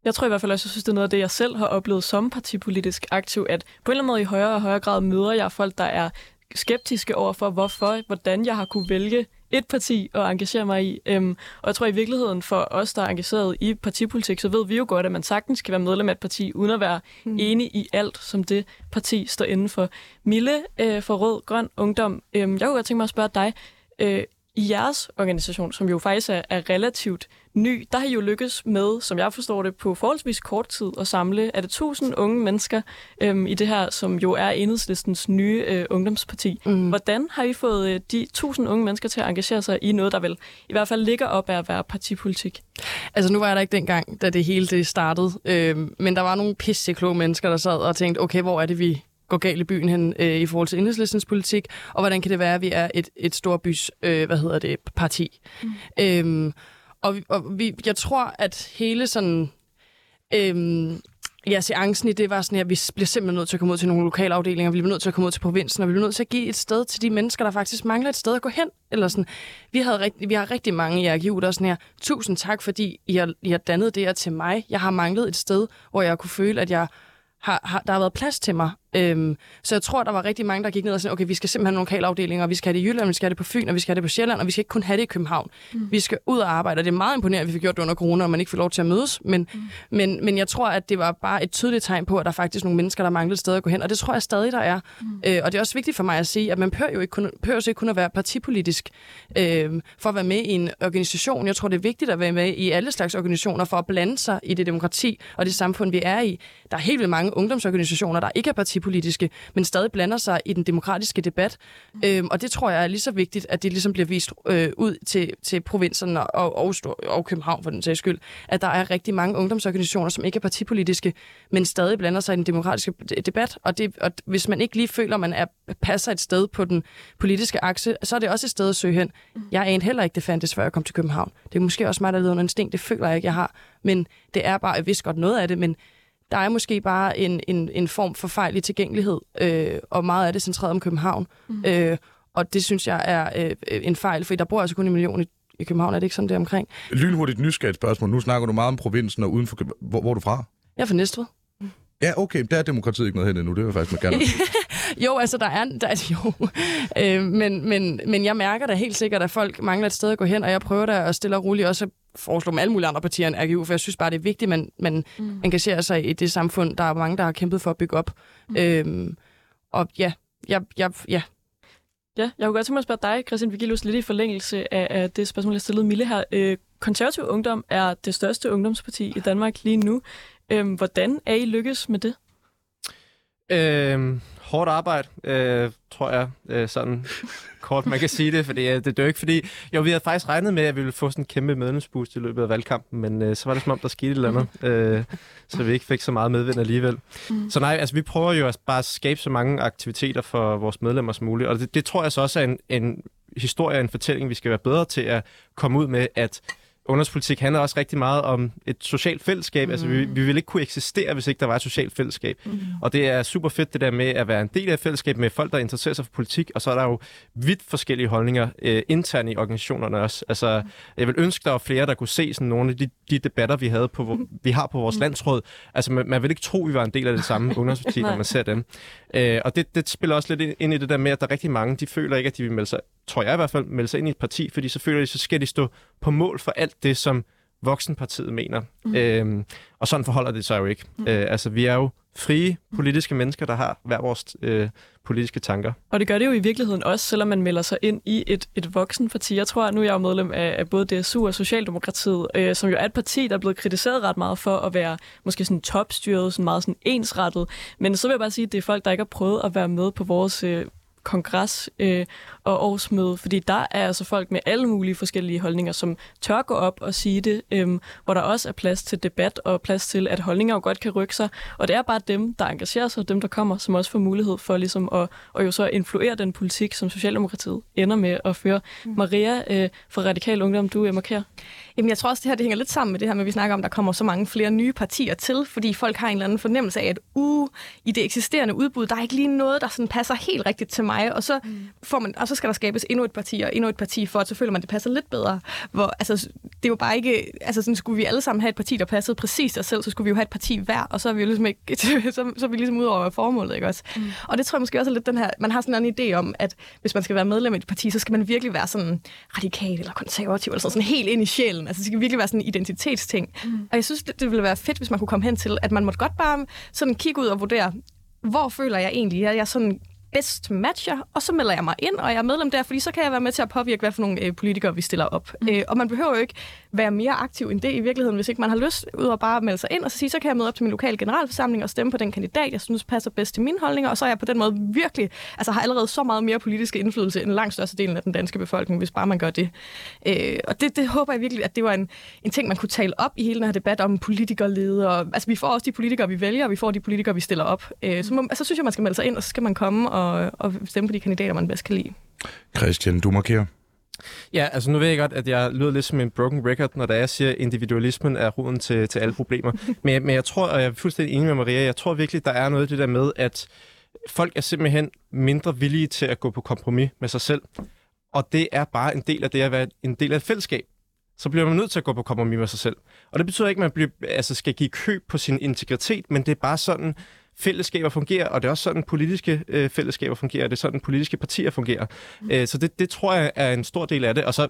Jeg tror i hvert fald også, jeg synes, det er noget af det, jeg selv har oplevet som partipolitisk aktiv, at på en eller anden måde i højere og højere grad møder jeg folk, der er skeptiske over for, hvorfor, hvordan jeg har kunne vælge et parti at engagere mig i. Øhm, og jeg tror i virkeligheden for os, der er engageret i partipolitik, så ved vi jo godt, at man sagtens kan være medlem af et parti, uden at være mm. enig i alt, som det parti står inden for. Mille øh, for Rød Grøn Ungdom, øh, jeg kunne godt tænke mig at spørge dig, øh, i jeres organisation, som jo faktisk er, er relativt ny, der har I jo lykkes med, som jeg forstår det, på forholdsvis kort tid at samle, er det 1000 unge mennesker øhm, i det her, som jo er enhedslistens nye øh, ungdomsparti. Mm. Hvordan har I fået øh, de 1000 unge mennesker til at engagere sig i noget, der vel i hvert fald ligger op af at være partipolitik? Altså nu var jeg der ikke dengang, da det hele det startede, øh, men der var nogle pissekloge mennesker, der sad og tænkte, okay, hvor er det, vi går galt i byen hen øh, i forhold til enhedslistens politik, og hvordan kan det være, at vi er et, et storbys, øh, hvad hedder det, parti. Mm. Øhm, og og vi, jeg tror, at hele sådan... Øhm, Ja, seancen i det var sådan, at vi bliver simpelthen nødt til at komme ud til nogle lokale afdelinger, vi bliver nødt til at komme ud til provinsen, og vi bliver nødt til at give et sted til de mennesker, der faktisk mangler et sted at gå hen. Eller sådan. Vi, havde rigt, vi har rigtig mange i AGU, der er sådan her, tusind tak, fordi I har, I har dannet det her til mig. Jeg har manglet et sted, hvor jeg kunne føle, at jeg har, har, der har været plads til mig. Øhm, så jeg tror, der var rigtig mange, der gik ned og sagde, okay, vi skal simpelthen have nogle lokalafdelinger, og vi skal have det i Jylland, vi skal have det på Fyn, og vi skal have det på Sjælland, og vi skal ikke kun have det i København. Mm. Vi skal ud og arbejde, og det er meget imponerende, at vi fik gjort det under corona, og man ikke får lov til at mødes. Men, mm. men, men jeg tror, at det var bare et tydeligt tegn på, at der er faktisk nogle mennesker, der manglede et sted at gå hen, og det tror jeg stadig, der er. Mm. Øh, og det er også vigtigt for mig at sige, at man behøver jo ikke kun, behøver ikke kun at være partipolitisk øh, for at være med i en organisation. Jeg tror, det er vigtigt at være med i alle slags organisationer for at blande sig i det demokrati og det samfund, vi er i. Der er helt vildt mange ungdomsorganisationer, der ikke er partipolitiske, men stadig blander sig i den demokratiske debat. Mm. Øhm, og det tror jeg er lige så vigtigt, at det ligesom bliver vist øh, ud til, til provinserne og, og, og København for den sags skyld, at der er rigtig mange ungdomsorganisationer, som ikke er partipolitiske, men stadig blander sig i den demokratiske debat. Og, det, og hvis man ikke lige føler, at man er, passer et sted på den politiske akse, så er det også et sted at søge hen. Mm. Jeg anede heller ikke, det fandtes, før jeg kom til København. Det er måske også mig, der leder under en sten. Det føler jeg ikke, jeg har. Men det er bare, jeg vidste godt noget af det, men der er måske bare en, en, en form for fejl i tilgængelighed, øh, og meget af det centreret om København. Mm. Øh, og det synes jeg er øh, en fejl, for der bor altså kun en million i, i København, er det ikke sådan det omkring? Lynhurtigt nysgerrigt spørgsmål. Nu snakker du meget om provinsen og uden for hvor, hvor er du fra? Jeg er fra Næstved. Ja, okay, der er demokratiet ikke noget hen endnu, det vil faktisk med gerne. [LAUGHS] jo, altså der er, der er jo, øh, men, men, men jeg mærker da helt sikkert, at folk mangler et sted at gå hen, og jeg prøver da at stille og roligt også foreslå med alle mulige andre partier end RGU, for jeg synes bare, det er vigtigt, at man, man mm. engagerer sig i det samfund, der er mange, der har kæmpet for at bygge op. Mm. Øhm, og ja, ja, ja, ja. Ja, jeg kunne godt tænke mig at spørge dig, Christian Vigilus, lidt i forlængelse af, af det spørgsmål, jeg stillede Mille her. Øh, konservativ Ungdom er det største ungdomsparti i Danmark lige nu. Øh, hvordan er I lykkes med det? Øh, hårdt arbejde, øh, tror jeg, øh, sådan kort man kan sige det, fordi øh, det er jo ikke fordi... Jo, vi havde faktisk regnet med, at vi ville få sådan en kæmpe medlemsboost i løbet af valgkampen, men øh, så var det som om, der skete et eller andet, øh, så vi ikke fik så meget medvind alligevel. Mm. Så nej, altså vi prøver jo at bare skabe så mange aktiviteter for vores medlemmer som muligt, og det, det tror jeg så også er en, en historie, en fortælling, vi skal være bedre til at komme ud med, at ungdomspolitik handler også rigtig meget om et socialt fællesskab. Mm. Altså, vi, vi ville ikke kunne eksistere, hvis ikke der var et socialt fællesskab. Mm. Og det er super fedt, det der med at være en del af et fællesskab med folk, der interesserer sig for politik. Og så er der jo vidt forskellige holdninger øh, internt i organisationerne også. Altså, jeg vil ønske, der var flere, der kunne se sådan nogle af de, de debatter, vi, havde på, vi har på vores mm. landsråd. Altså, man, man vil ikke tro, vi var en del af det samme [LAUGHS] ungdomsparti, når man ser dem. Øh, og det, det spiller også lidt ind i det der med, at der er rigtig mange, de føler ikke, at de vil melde sig, tror jeg i hvert fald, melde sig ind i et parti, fordi så føler de, så skal de stå på mål for alt det, som Voksenpartiet mener. Mm. Øhm, og sådan forholder det sig jo ikke. Mm. Øh, altså, vi er jo frie politiske mennesker, der har hver vores øh, politiske tanker. Og det gør det jo i virkeligheden også, selvom man melder sig ind i et, et voksenparti. Jeg tror, at nu er jeg jo medlem af, af både DSU og Socialdemokratiet, øh, som jo er et parti, der er blevet kritiseret ret meget for at være måske sådan topstyret, sådan meget sådan ensrettet. Men så vil jeg bare sige, at det er folk, der ikke har prøvet at være med på vores øh, kongres øh, og årsmøde, fordi der er altså folk med alle mulige forskellige holdninger, som tør gå op og sige det, øh, hvor der også er plads til debat og plads til, at holdninger jo godt kan rykke sig. Og det er bare dem, der engagerer sig, dem, der kommer, som også får mulighed for ligesom at, at jo så influere den politik, som Socialdemokratiet ender med at føre. Mm. Maria øh, fra Radikal Ungdom, du er markeret. Jamen, jeg tror også, det her det hænger lidt sammen med det her med, at vi snakker om, at der kommer så mange flere nye partier til, fordi folk har en eller anden fornemmelse af, at uh, i det eksisterende udbud, der er ikke lige noget, der sådan passer helt rigtigt til mig, og så, mm. får man, og så skal der skabes endnu et parti og endnu et parti, for at så føler man, at det passer lidt bedre. Hvor, altså, det er jo bare ikke, altså sådan skulle vi alle sammen have et parti, der passede præcis os selv, så skulle vi jo have et parti hver, og så er vi jo ligesom ikke, [LAUGHS] så, så er vi ligesom ud over formålet, ikke også? Mm. Og det tror jeg måske også er lidt den her, man har sådan en idé om, at hvis man skal være medlem af et parti, så skal man virkelig være sådan radikal eller konservativ, eller sådan, sådan helt ind i sjælen. Altså det skal virkelig være sådan en identitetsting. Mm. Og jeg synes, det, det ville være fedt, hvis man kunne komme hen til, at man måtte godt bare sådan kigge ud og vurdere, hvor føler jeg egentlig, at jeg sådan bedst matcher, og så melder jeg mig ind, og jeg er medlem der, fordi så kan jeg være med til at påvirke, hvad for nogle øh, politikere vi stiller op. Mm. Øh, og man behøver jo ikke være mere aktiv end det i virkeligheden, hvis ikke man har lyst, ud og bare melde sig ind, og så sige, så kan jeg møde op til min lokale generalforsamling og stemme på den kandidat, jeg synes passer bedst til mine holdninger, og så er jeg på den måde virkelig, altså har allerede så meget mere politisk indflydelse end langt størstedelen af den danske befolkning, hvis bare man gør det. Øh, og det, det håber jeg virkelig, at det var en, en ting, man kunne tale op i hele den her debat om politikerledere. Altså vi får også de politikere, vi vælger, og vi får de politikere, vi stiller op. Øh, så må, altså, synes jeg, man skal melde sig ind, og så skal man komme og, og stemme på de kandidater, man bedst kan lide. Christian, du markerer. Ja, altså nu ved jeg godt, at jeg lyder lidt som en broken record, når der jeg siger, at individualismen er roden til, til alle problemer. [LAUGHS] men, men jeg tror, og jeg er fuldstændig enig med Maria, jeg tror virkelig, der er noget af det der med, at folk er simpelthen mindre villige til at gå på kompromis med sig selv. Og det er bare en del af det at være en del af et fællesskab. Så bliver man nødt til at gå på kompromis med sig selv. Og det betyder ikke, at man bliver, altså skal give køb på sin integritet, men det er bare sådan, fællesskaber fungerer, og det er også sådan, politiske øh, fællesskaber fungerer, og det er sådan, politiske partier fungerer. Mm. Øh, så det, det tror jeg er en stor del af det. Og så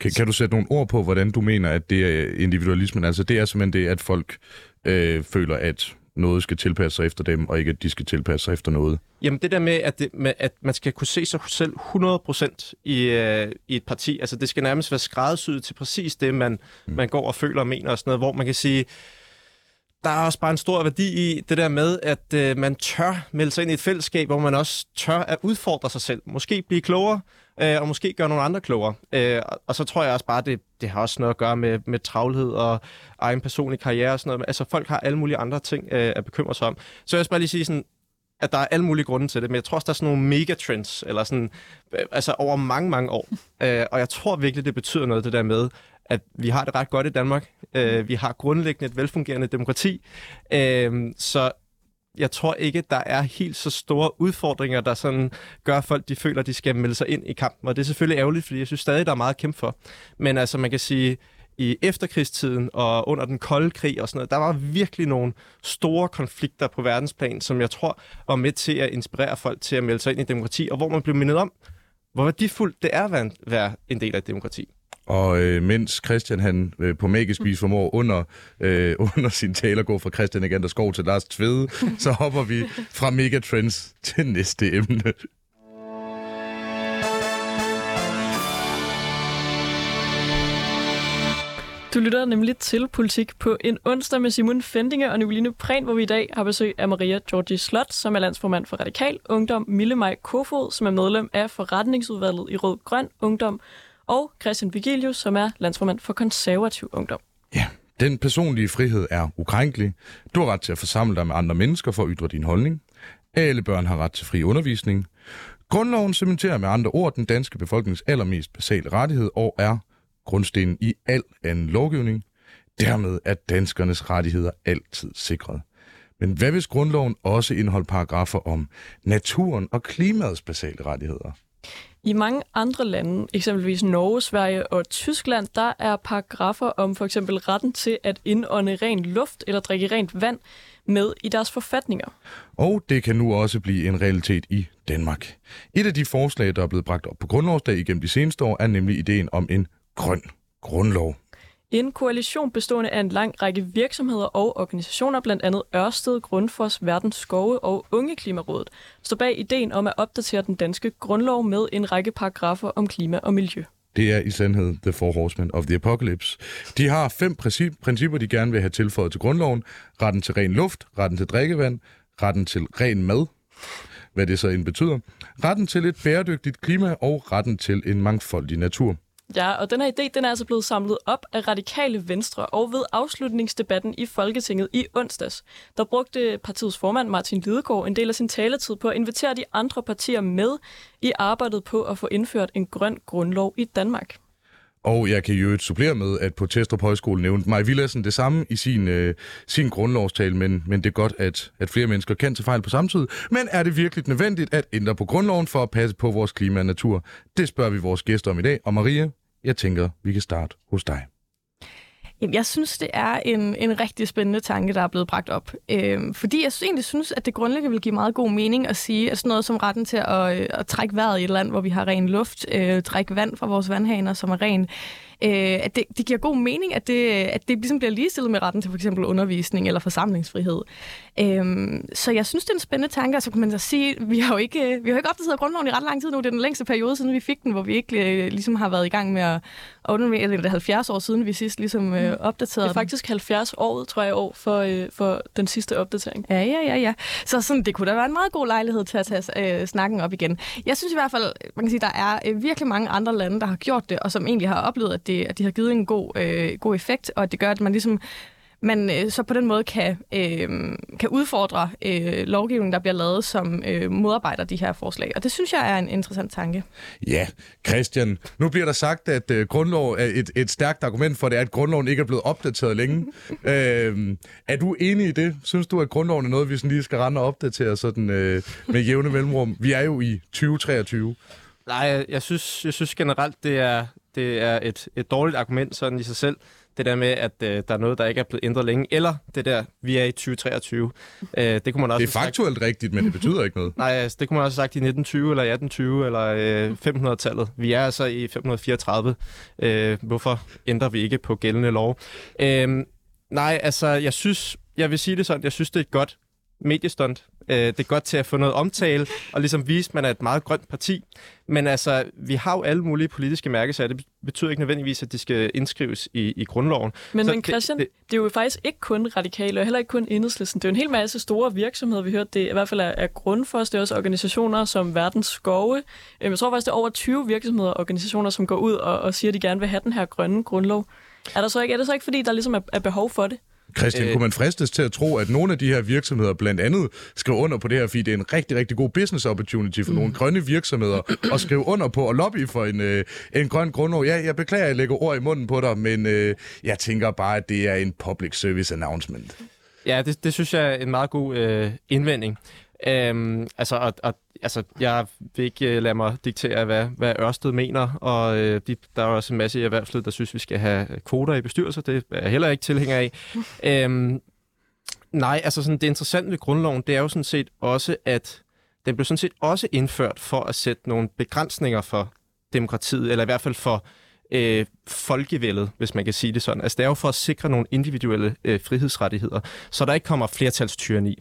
kan, kan du sætte nogle ord på, hvordan du mener, at det er individualismen? Altså det er simpelthen det, at folk øh, føler, at noget skal tilpasse sig efter dem, og ikke at de skal tilpasse sig efter noget? Jamen det der med, at, det, med, at man skal kunne se sig selv 100% i, øh, i et parti, altså det skal nærmest være skræddersyet til præcis det, man, mm. man går og føler og mener og sådan noget, hvor man kan sige, der er også bare en stor værdi i det der med, at øh, man tør melde sig ind i et fællesskab, hvor man også tør at udfordre sig selv. Måske blive klogere, øh, og måske gøre nogle andre klogere. Øh, og, og så tror jeg også bare, det, det har også noget at gøre med, med travlhed og egen personlig karriere og sådan noget. Altså folk har alle mulige andre ting øh, at bekymre sig om. Så jeg vil bare lige sige sådan, at der er alle mulige grunde til det, men jeg tror også, der er sådan nogle megatrends, eller sådan, øh, altså over mange, mange år. [LAUGHS] Øh, og jeg tror virkelig, det betyder noget, det der med, at vi har det ret godt i Danmark. Øh, vi har grundlæggende et velfungerende demokrati. Øh, så jeg tror ikke, der er helt så store udfordringer, der sådan gør at folk, de føler, de skal melde sig ind i kampen. Og det er selvfølgelig ærgerligt, fordi jeg synes stadig, der er meget at kæmpe for. Men altså, man kan sige, i efterkrigstiden og under den kolde krig og sådan noget, der var virkelig nogle store konflikter på verdensplan, som jeg tror var med til at inspirere folk til at melde sig ind i demokrati, og hvor man blev mindet om, hvor værdifuldt det er at være en del af et demokrati. Og øh, mens Christian han øh, på magisk vis formår under, øh, [LAUGHS] under sin taler går fra Christian Agander Skov til Lars Tvede, [LAUGHS] så hopper vi fra Megatrends til næste emne. Du lytter nemlig til Politik på en onsdag med Simon Fendinge og Nicoline Prehn, hvor vi i dag har besøg af Maria Georgi Slot, som er landsformand for Radikal Ungdom, Mille Maj Kofod, som er medlem af forretningsudvalget i Rød Grøn Ungdom, og Christian Vigilius, som er landsformand for konservativ ungdom. Ja, den personlige frihed er ukrænkelig. Du har ret til at forsamle dig med andre mennesker for at ytre din holdning. Alle børn har ret til fri undervisning. Grundloven cementerer med andre ord den danske befolknings allermest basale rettighed og er grundstenen i al anden lovgivning. Dermed er danskernes rettigheder altid sikret. Men hvad hvis grundloven også indeholder paragrafer om naturen og klimaets basale rettigheder? I mange andre lande, eksempelvis Norge, Sverige og Tyskland, der er paragrafer om for eksempel retten til at indånde ren luft eller drikke rent vand med i deres forfatninger. Og det kan nu også blive en realitet i Danmark. Et af de forslag, der er blevet bragt op på grundlovsdag igennem de seneste år, er nemlig ideen om en grøn grundlov. En koalition bestående af en lang række virksomheder og organisationer, blandt andet Ørsted, Grundfos, Verdens Skove og Unge Klimarådet, står bag ideen om at opdatere den danske grundlov med en række paragrafer om klima og miljø. Det er i sandhed The Four Horsemen of the Apocalypse. De har fem principper, de gerne vil have tilføjet til grundloven. Retten til ren luft, retten til drikkevand, retten til ren mad, hvad det så end betyder. Retten til et bæredygtigt klima og retten til en mangfoldig natur. Ja, og den her idé den er altså blevet samlet op af radikale venstre, og ved afslutningsdebatten i Folketinget i onsdags, der brugte partiets formand Martin Lidegaard en del af sin taletid på at invitere de andre partier med i arbejdet på at få indført en grøn grundlov i Danmark. Og jeg kan jo supplere med, at på Testrup Højskole nævnte Maj Villadsen det samme i sin, øh, sin grundlovstale, men, men det er godt, at, at flere mennesker kan tage fejl på samme tid. Men er det virkelig nødvendigt at ændre på grundloven for at passe på vores klima og natur? Det spørger vi vores gæster om i dag. Og Maria, jeg tænker, vi kan starte hos dig. Jamen, jeg synes, det er en, en rigtig spændende tanke, der er blevet bragt op. Øhm, fordi jeg egentlig synes, at det grundlæggende vil give meget god mening at sige, at sådan noget som retten til at, øh, at trække vejret i et land, hvor vi har ren luft, øh, trække vand fra vores vandhaner, som er ren, øh, at det, det giver god mening, at det, at det ligesom bliver ligestillet med retten til for eksempel undervisning eller forsamlingsfrihed. Øhm, så jeg synes, det er en spændende tanke, og så kan man så sige, vi har jo ikke, vi har jo ikke opdateret grundloven i ret lang tid nu. Det er den længste periode, siden vi fik den, hvor vi ikke øh, ligesom har været i gang med at undervise, eller det er 70 år siden, vi sidst ligesom øh, opdaterede Det er faktisk 70 år, tror jeg, år for, øh, for den sidste opdatering. Ja, ja, ja, ja. Så sådan, det kunne da være en meget god lejlighed til at tage øh, snakken op igen. Jeg synes i hvert fald, man kan sige, der er øh, virkelig mange andre lande, der har gjort det, og som egentlig har oplevet, at, det, at de har givet en god, øh, god effekt, og at det gør, at man ligesom man øh, så på den måde kan, øh, kan udfordre øh, lovgivningen, der bliver lavet, som øh, modarbejder de her forslag. Og det synes jeg er en interessant tanke. Ja, Christian, nu bliver der sagt, at øh, grundlov er et, et stærkt argument for det, at grundloven ikke er blevet opdateret længe. øh, er du enig i det? Synes du, at grundloven er noget, vi sådan lige skal rende og opdatere sådan, øh, med jævne mellemrum? Vi er jo i 2023. Nej, jeg synes, jeg synes generelt, det er, det er et, et dårligt argument sådan i sig selv. Det der med, at øh, der er noget, der ikke er blevet ændret længe. Eller det der, vi er i 2023. Øh, det kunne man også Det er faktuelt sagt. rigtigt, men det betyder ikke noget. [LAUGHS] Nej, altså, det kunne man også have sagt i 1920 eller 1820 eller øh, 500-tallet. Vi er altså i 534. Øh, hvorfor ændrer vi ikke på gældende lov? Øh, nej, altså, jeg synes, jeg vil sige det sådan, jeg synes, det er et godt mediestunt. Øh, det er godt til at få noget omtale, og ligesom vise, at man er et meget grønt parti. Men altså, vi har jo alle mulige politiske mærkesager. Det betyder ikke nødvendigvis, at de skal indskrives i, i grundloven. Men, Så men Christian, det, det, det er jo faktisk ikke kun radikale, og heller ikke kun enhedslisten. Det er jo en hel masse store virksomheder, vi hørte. Det i hvert fald er, er Grundfos, det er også organisationer som Verdens Skove. Øh, jeg tror faktisk, det er over 20 virksomheder og organisationer, som går ud og, og siger, at de gerne vil have den her grønne grundlov. Er, der så ikke, er det så ikke, fordi der ligesom er, er behov for det? Christian, øh, kunne man fristes til at tro, at nogle af de her virksomheder blandt andet skriver under på det her, fordi det er en rigtig, rigtig god business opportunity for mm. nogle grønne virksomheder at skrive under på og lobby for en, øh, en grøn grundlov. Ja, jeg beklager, at jeg lægger ord i munden på dig, men øh, jeg tænker bare, at det er en public service announcement. Ja, det, det synes jeg er en meget god øh, indvending. Øhm, altså, og, og, altså, jeg vil ikke uh, lade mig diktere, hvad, hvad Ørsted mener, og uh, de, der er også en masse i erhvervslivet, der synes, vi skal have kvoter i bestyrelser. Det er jeg heller ikke tilhænger af. [LAUGHS] øhm, nej, altså sådan, det interessante ved grundloven, det er jo sådan set også, at den blev sådan set også indført for at sætte nogle begrænsninger for demokratiet, eller i hvert fald for øh, Øh, folkevældet, hvis man kan sige det sådan. Altså, det er jo for at sikre nogle individuelle øh, frihedsrettigheder, så der ikke kommer flertalstyreni.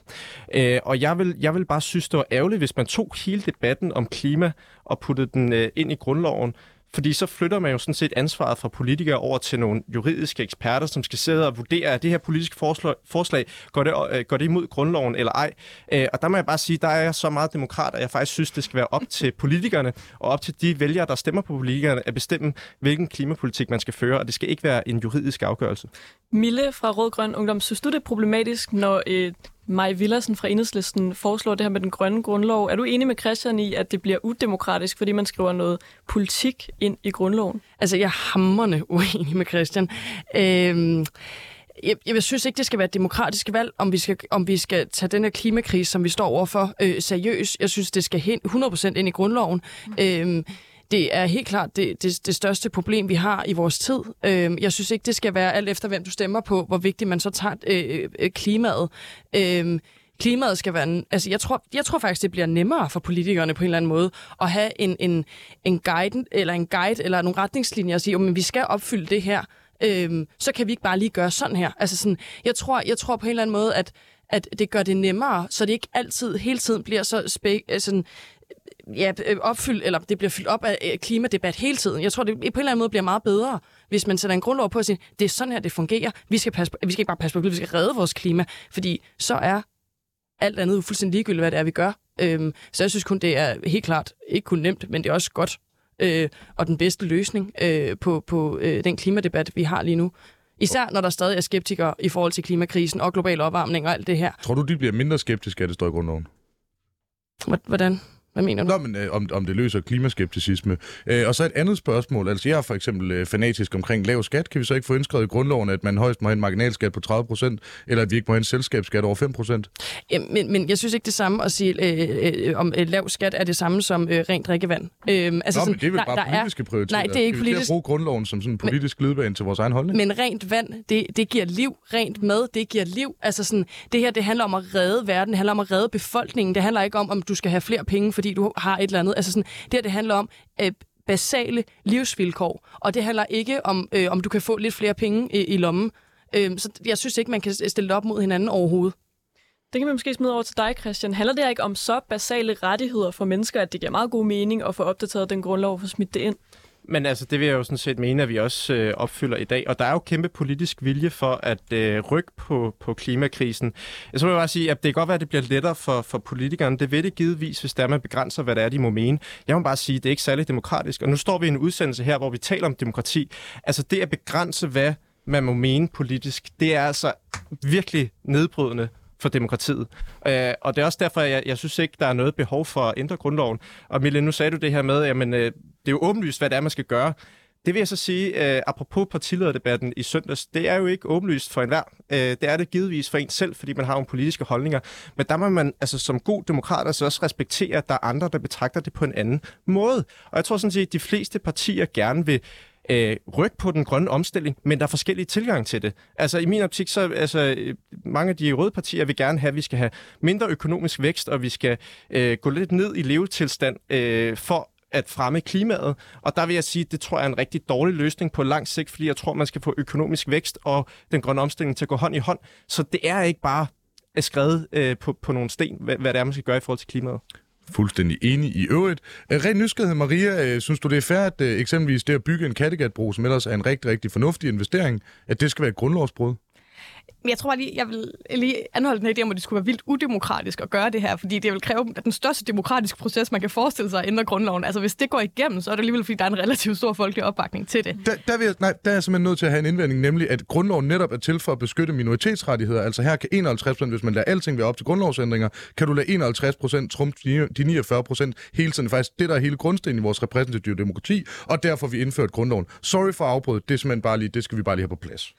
Øh, og jeg vil, jeg vil bare synes, det var ærgerligt, hvis man tog hele debatten om klima og puttede den øh, ind i grundloven, fordi så flytter man jo sådan set ansvaret fra politikere over til nogle juridiske eksperter, som skal sidde og vurdere, at det her politiske forslag, forslag går, det, øh, går det imod grundloven eller ej. Øh, og der må jeg bare sige, der er jeg så meget demokrat, at jeg faktisk synes, det skal være op til politikerne og op til de vælgere, der stemmer på politikerne, at bestemme, hvilken klimapolitik man skal føre, og det skal ikke være en juridisk afgørelse. Mille fra Rød Grøn Ungdom, synes du det er problematisk, når et Maj Villersen fra Enhedslisten foreslår det her med den grønne grundlov. Er du enig med Christian i, at det bliver udemokratisk, fordi man skriver noget politik ind i grundloven? Altså, jeg er hammerne uenig med Christian. Øhm jeg, jeg synes ikke, det skal være et demokratisk valg, om vi skal, om vi skal tage den her klimakrise, som vi står overfor, øh, seriøst. Jeg synes, det skal hen 100% ind i grundloven. Mm. Det er helt klart det, det, det største problem, vi har i vores tid. Øh, jeg synes ikke, det skal være alt efter, hvem du stemmer på, hvor vigtigt man så tager øh, øh, klimaet. Øh, klimaet skal være... Altså, jeg tror, jeg tror faktisk, det bliver nemmere for politikerne på en eller anden måde at have en, en, en, guide, eller en guide eller nogle retningslinjer og sige, at vi skal opfylde det her. øhm, så kan vi ikke bare lige gøre sådan her. Altså sådan, jeg, tror, jeg tror på en eller anden måde, at at det gør det nemmere, så det ikke altid hele tiden bliver så spe, øh, sådan, ja, øh, opfyldt, eller det bliver fyldt op af klimadebat hele tiden. Jeg tror, det på en eller anden måde bliver meget bedre, hvis man sætter en grundlov på at sige, det er sådan her, det fungerer. Vi skal, passe på, vi skal ikke bare passe på, vi skal redde vores klima, fordi så er alt andet fuldstændig ligegyldigt, hvad det er, vi gør. Øhm, så jeg synes kun, det er helt klart ikke kun nemt, men det er også godt øh, og den bedste løsning øh, på, på øh, den klimadebat, vi har lige nu. Især når der stadig er skeptikere i forhold til klimakrisen og global opvarmning og alt det her. Tror du, de bliver mindre skeptiske af det står i grundloven? Hvordan? Hvad mener du? Nå, men øh, om, om det løser klimaskepticisme. Øh, og så et andet spørgsmål. Altså, jeg er for eksempel øh, fanatisk omkring lav skat. Kan vi så ikke få indskrevet i grundloven, at man højst må have en marginalskat på 30 procent, eller at vi ikke må have en selskabsskat over 5 procent? Ja, men, men jeg synes ikke det samme at sige, øh, øh, om øh, lav skat er det samme som øh, rent drikkevand. Øh, altså Nå, men det er vel bare der, politiske er, prioriteter. Nej, det er ikke politisk. politisk. bruge grundloven som sådan en politisk glidebane til vores egen holdning. Men rent vand, det, det giver liv. Rent mad, det giver liv. Altså sådan, det her, det handler om at redde verden. Det handler om at redde befolkningen. Det handler ikke om, om du skal have flere penge, fordi du har et eller andet. Altså sådan, det her, det handler om øh, basale livsvilkår. Og det handler ikke om, øh, om du kan få lidt flere penge i, i lommen. Øh, så jeg synes ikke, man kan stille det op mod hinanden overhovedet. Det kan vi måske smide over til dig, Christian. Handler det ikke om så basale rettigheder for mennesker, at det giver meget god mening at få opdateret den grundlov og få smidt det ind? Men altså, det vil jeg jo sådan set mene, at vi også øh, opfylder i dag. Og der er jo kæmpe politisk vilje for at øh, rykke på, på klimakrisen. Jeg så vil jeg bare sige, at det kan godt være, at det bliver lettere for, for politikerne. Det vil det givetvis, hvis der man begrænser, hvad det er, de må mene. Jeg må bare sige, at det er ikke særlig demokratisk. Og nu står vi i en udsendelse her, hvor vi taler om demokrati. Altså det at begrænse, hvad man må mene politisk, det er altså virkelig nedbrydende for demokratiet. Øh, og det er også derfor, jeg, jeg synes ikke, der er noget behov for at ændre grundloven. Og Mille, nu sagde du det her med, at øh, det er jo åbenlyst, hvad det er, man skal gøre. Det vil jeg så sige, øh, apropos partilederdebatten i søndags, det er jo ikke åbenlyst for enhver. Øh, det er det givetvis for en selv, fordi man har nogle politiske holdninger. Men der må man altså som god demokrat altså også respektere, at der er andre, der betragter det på en anden måde. Og jeg tror sådan set, at de fleste partier gerne vil øh, rykke på den grønne omstilling, men der er forskellige tilgang til det. Altså i min optik, så altså, øh, mange af de røde partier vil gerne have, at vi skal have mindre økonomisk vækst, og vi skal øh, gå lidt ned i levetilstand øh, for at fremme klimaet. Og der vil jeg sige, at det tror jeg er en rigtig dårlig løsning på lang sigt, fordi jeg tror, man skal få økonomisk vækst og den grønne omstilling til at gå hånd i hånd. Så det er ikke bare skrevet øh, på, på nogle sten, hvad, hvad det er, man skal gøre i forhold til klimaet fuldstændig enig i øvrigt. Øh, ren nysgerrighed, Maria, øh, synes du, det er fair, at øh, eksempelvis det at bygge en Kattegatbro, som ellers er en rigtig, rigtig fornuftig investering, at det skal være et grundlovsbrud? Jeg tror bare lige, jeg vil lige anholde den her idé om, at det skulle være vildt udemokratisk at gøre det her, fordi det vil kræve den største demokratiske proces, man kan forestille sig at ændre grundloven. Altså hvis det går igennem, så er det alligevel, fordi der er en relativt stor folkelig opbakning til det. Der, der, vil jeg, nej, der er jeg simpelthen nødt til at have en indvending, nemlig at grundloven netop er til for at beskytte minoritetsrettigheder. Altså her kan 51 procent, hvis man lader alting være op til grundlovsændringer, kan du lade 51 procent trumpe de 49 procent hele tiden. Faktisk det, der er hele grundstenen i vores repræsentative demokrati, og derfor vi indført grundloven. Sorry for afbrudt, det er simpelthen bare lige, det skal vi bare lige have på plads.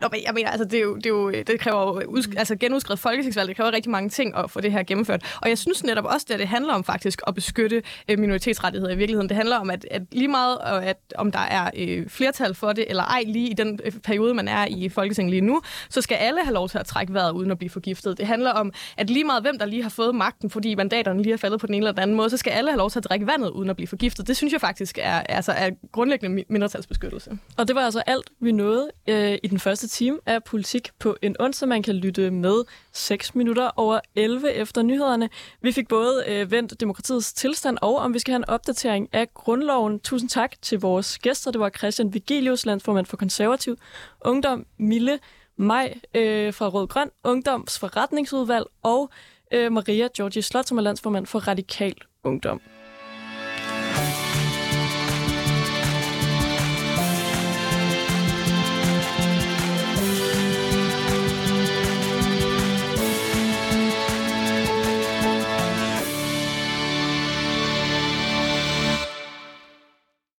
Nå, men jeg mener, altså, det, er jo, det, er jo, øh, det kræver jo øh, udsk- altså, genudskrevet folketingsvalg, det kræver rigtig mange ting at få det her gennemført. Og jeg synes netop også, at det handler om faktisk at beskytte øh, minoritetsrettigheder i virkeligheden. Det handler om, at, at lige meget, at om der er øh, flertal for det, eller ej lige i den periode, man er i Folketinget lige nu, så skal alle have lov til at trække vejret uden at blive forgiftet. Det handler om, at lige meget hvem, der lige har fået magten, fordi mandaterne lige er faldet på den ene eller den anden måde, så skal alle have lov til at drikke vandet uden at blive forgiftet. Det synes jeg faktisk er, altså, er grundlæggende mindretalsbeskyttelse. Og det var altså alt, vi nåede øh, i den første time af politik på en onsdag. Man kan lytte med 6 minutter over 11 efter nyhederne. Vi fik både øh, vendt demokratiets tilstand og om vi skal have en opdatering af grundloven. Tusind tak til vores gæster. Det var Christian Vigilius, landsformand for konservativ ungdom, Mille Maj øh, fra Rød Grøn, Ungdoms Forretningsudvalg og øh, Maria Georgi Slot, som er landsformand for Radikal Ungdom.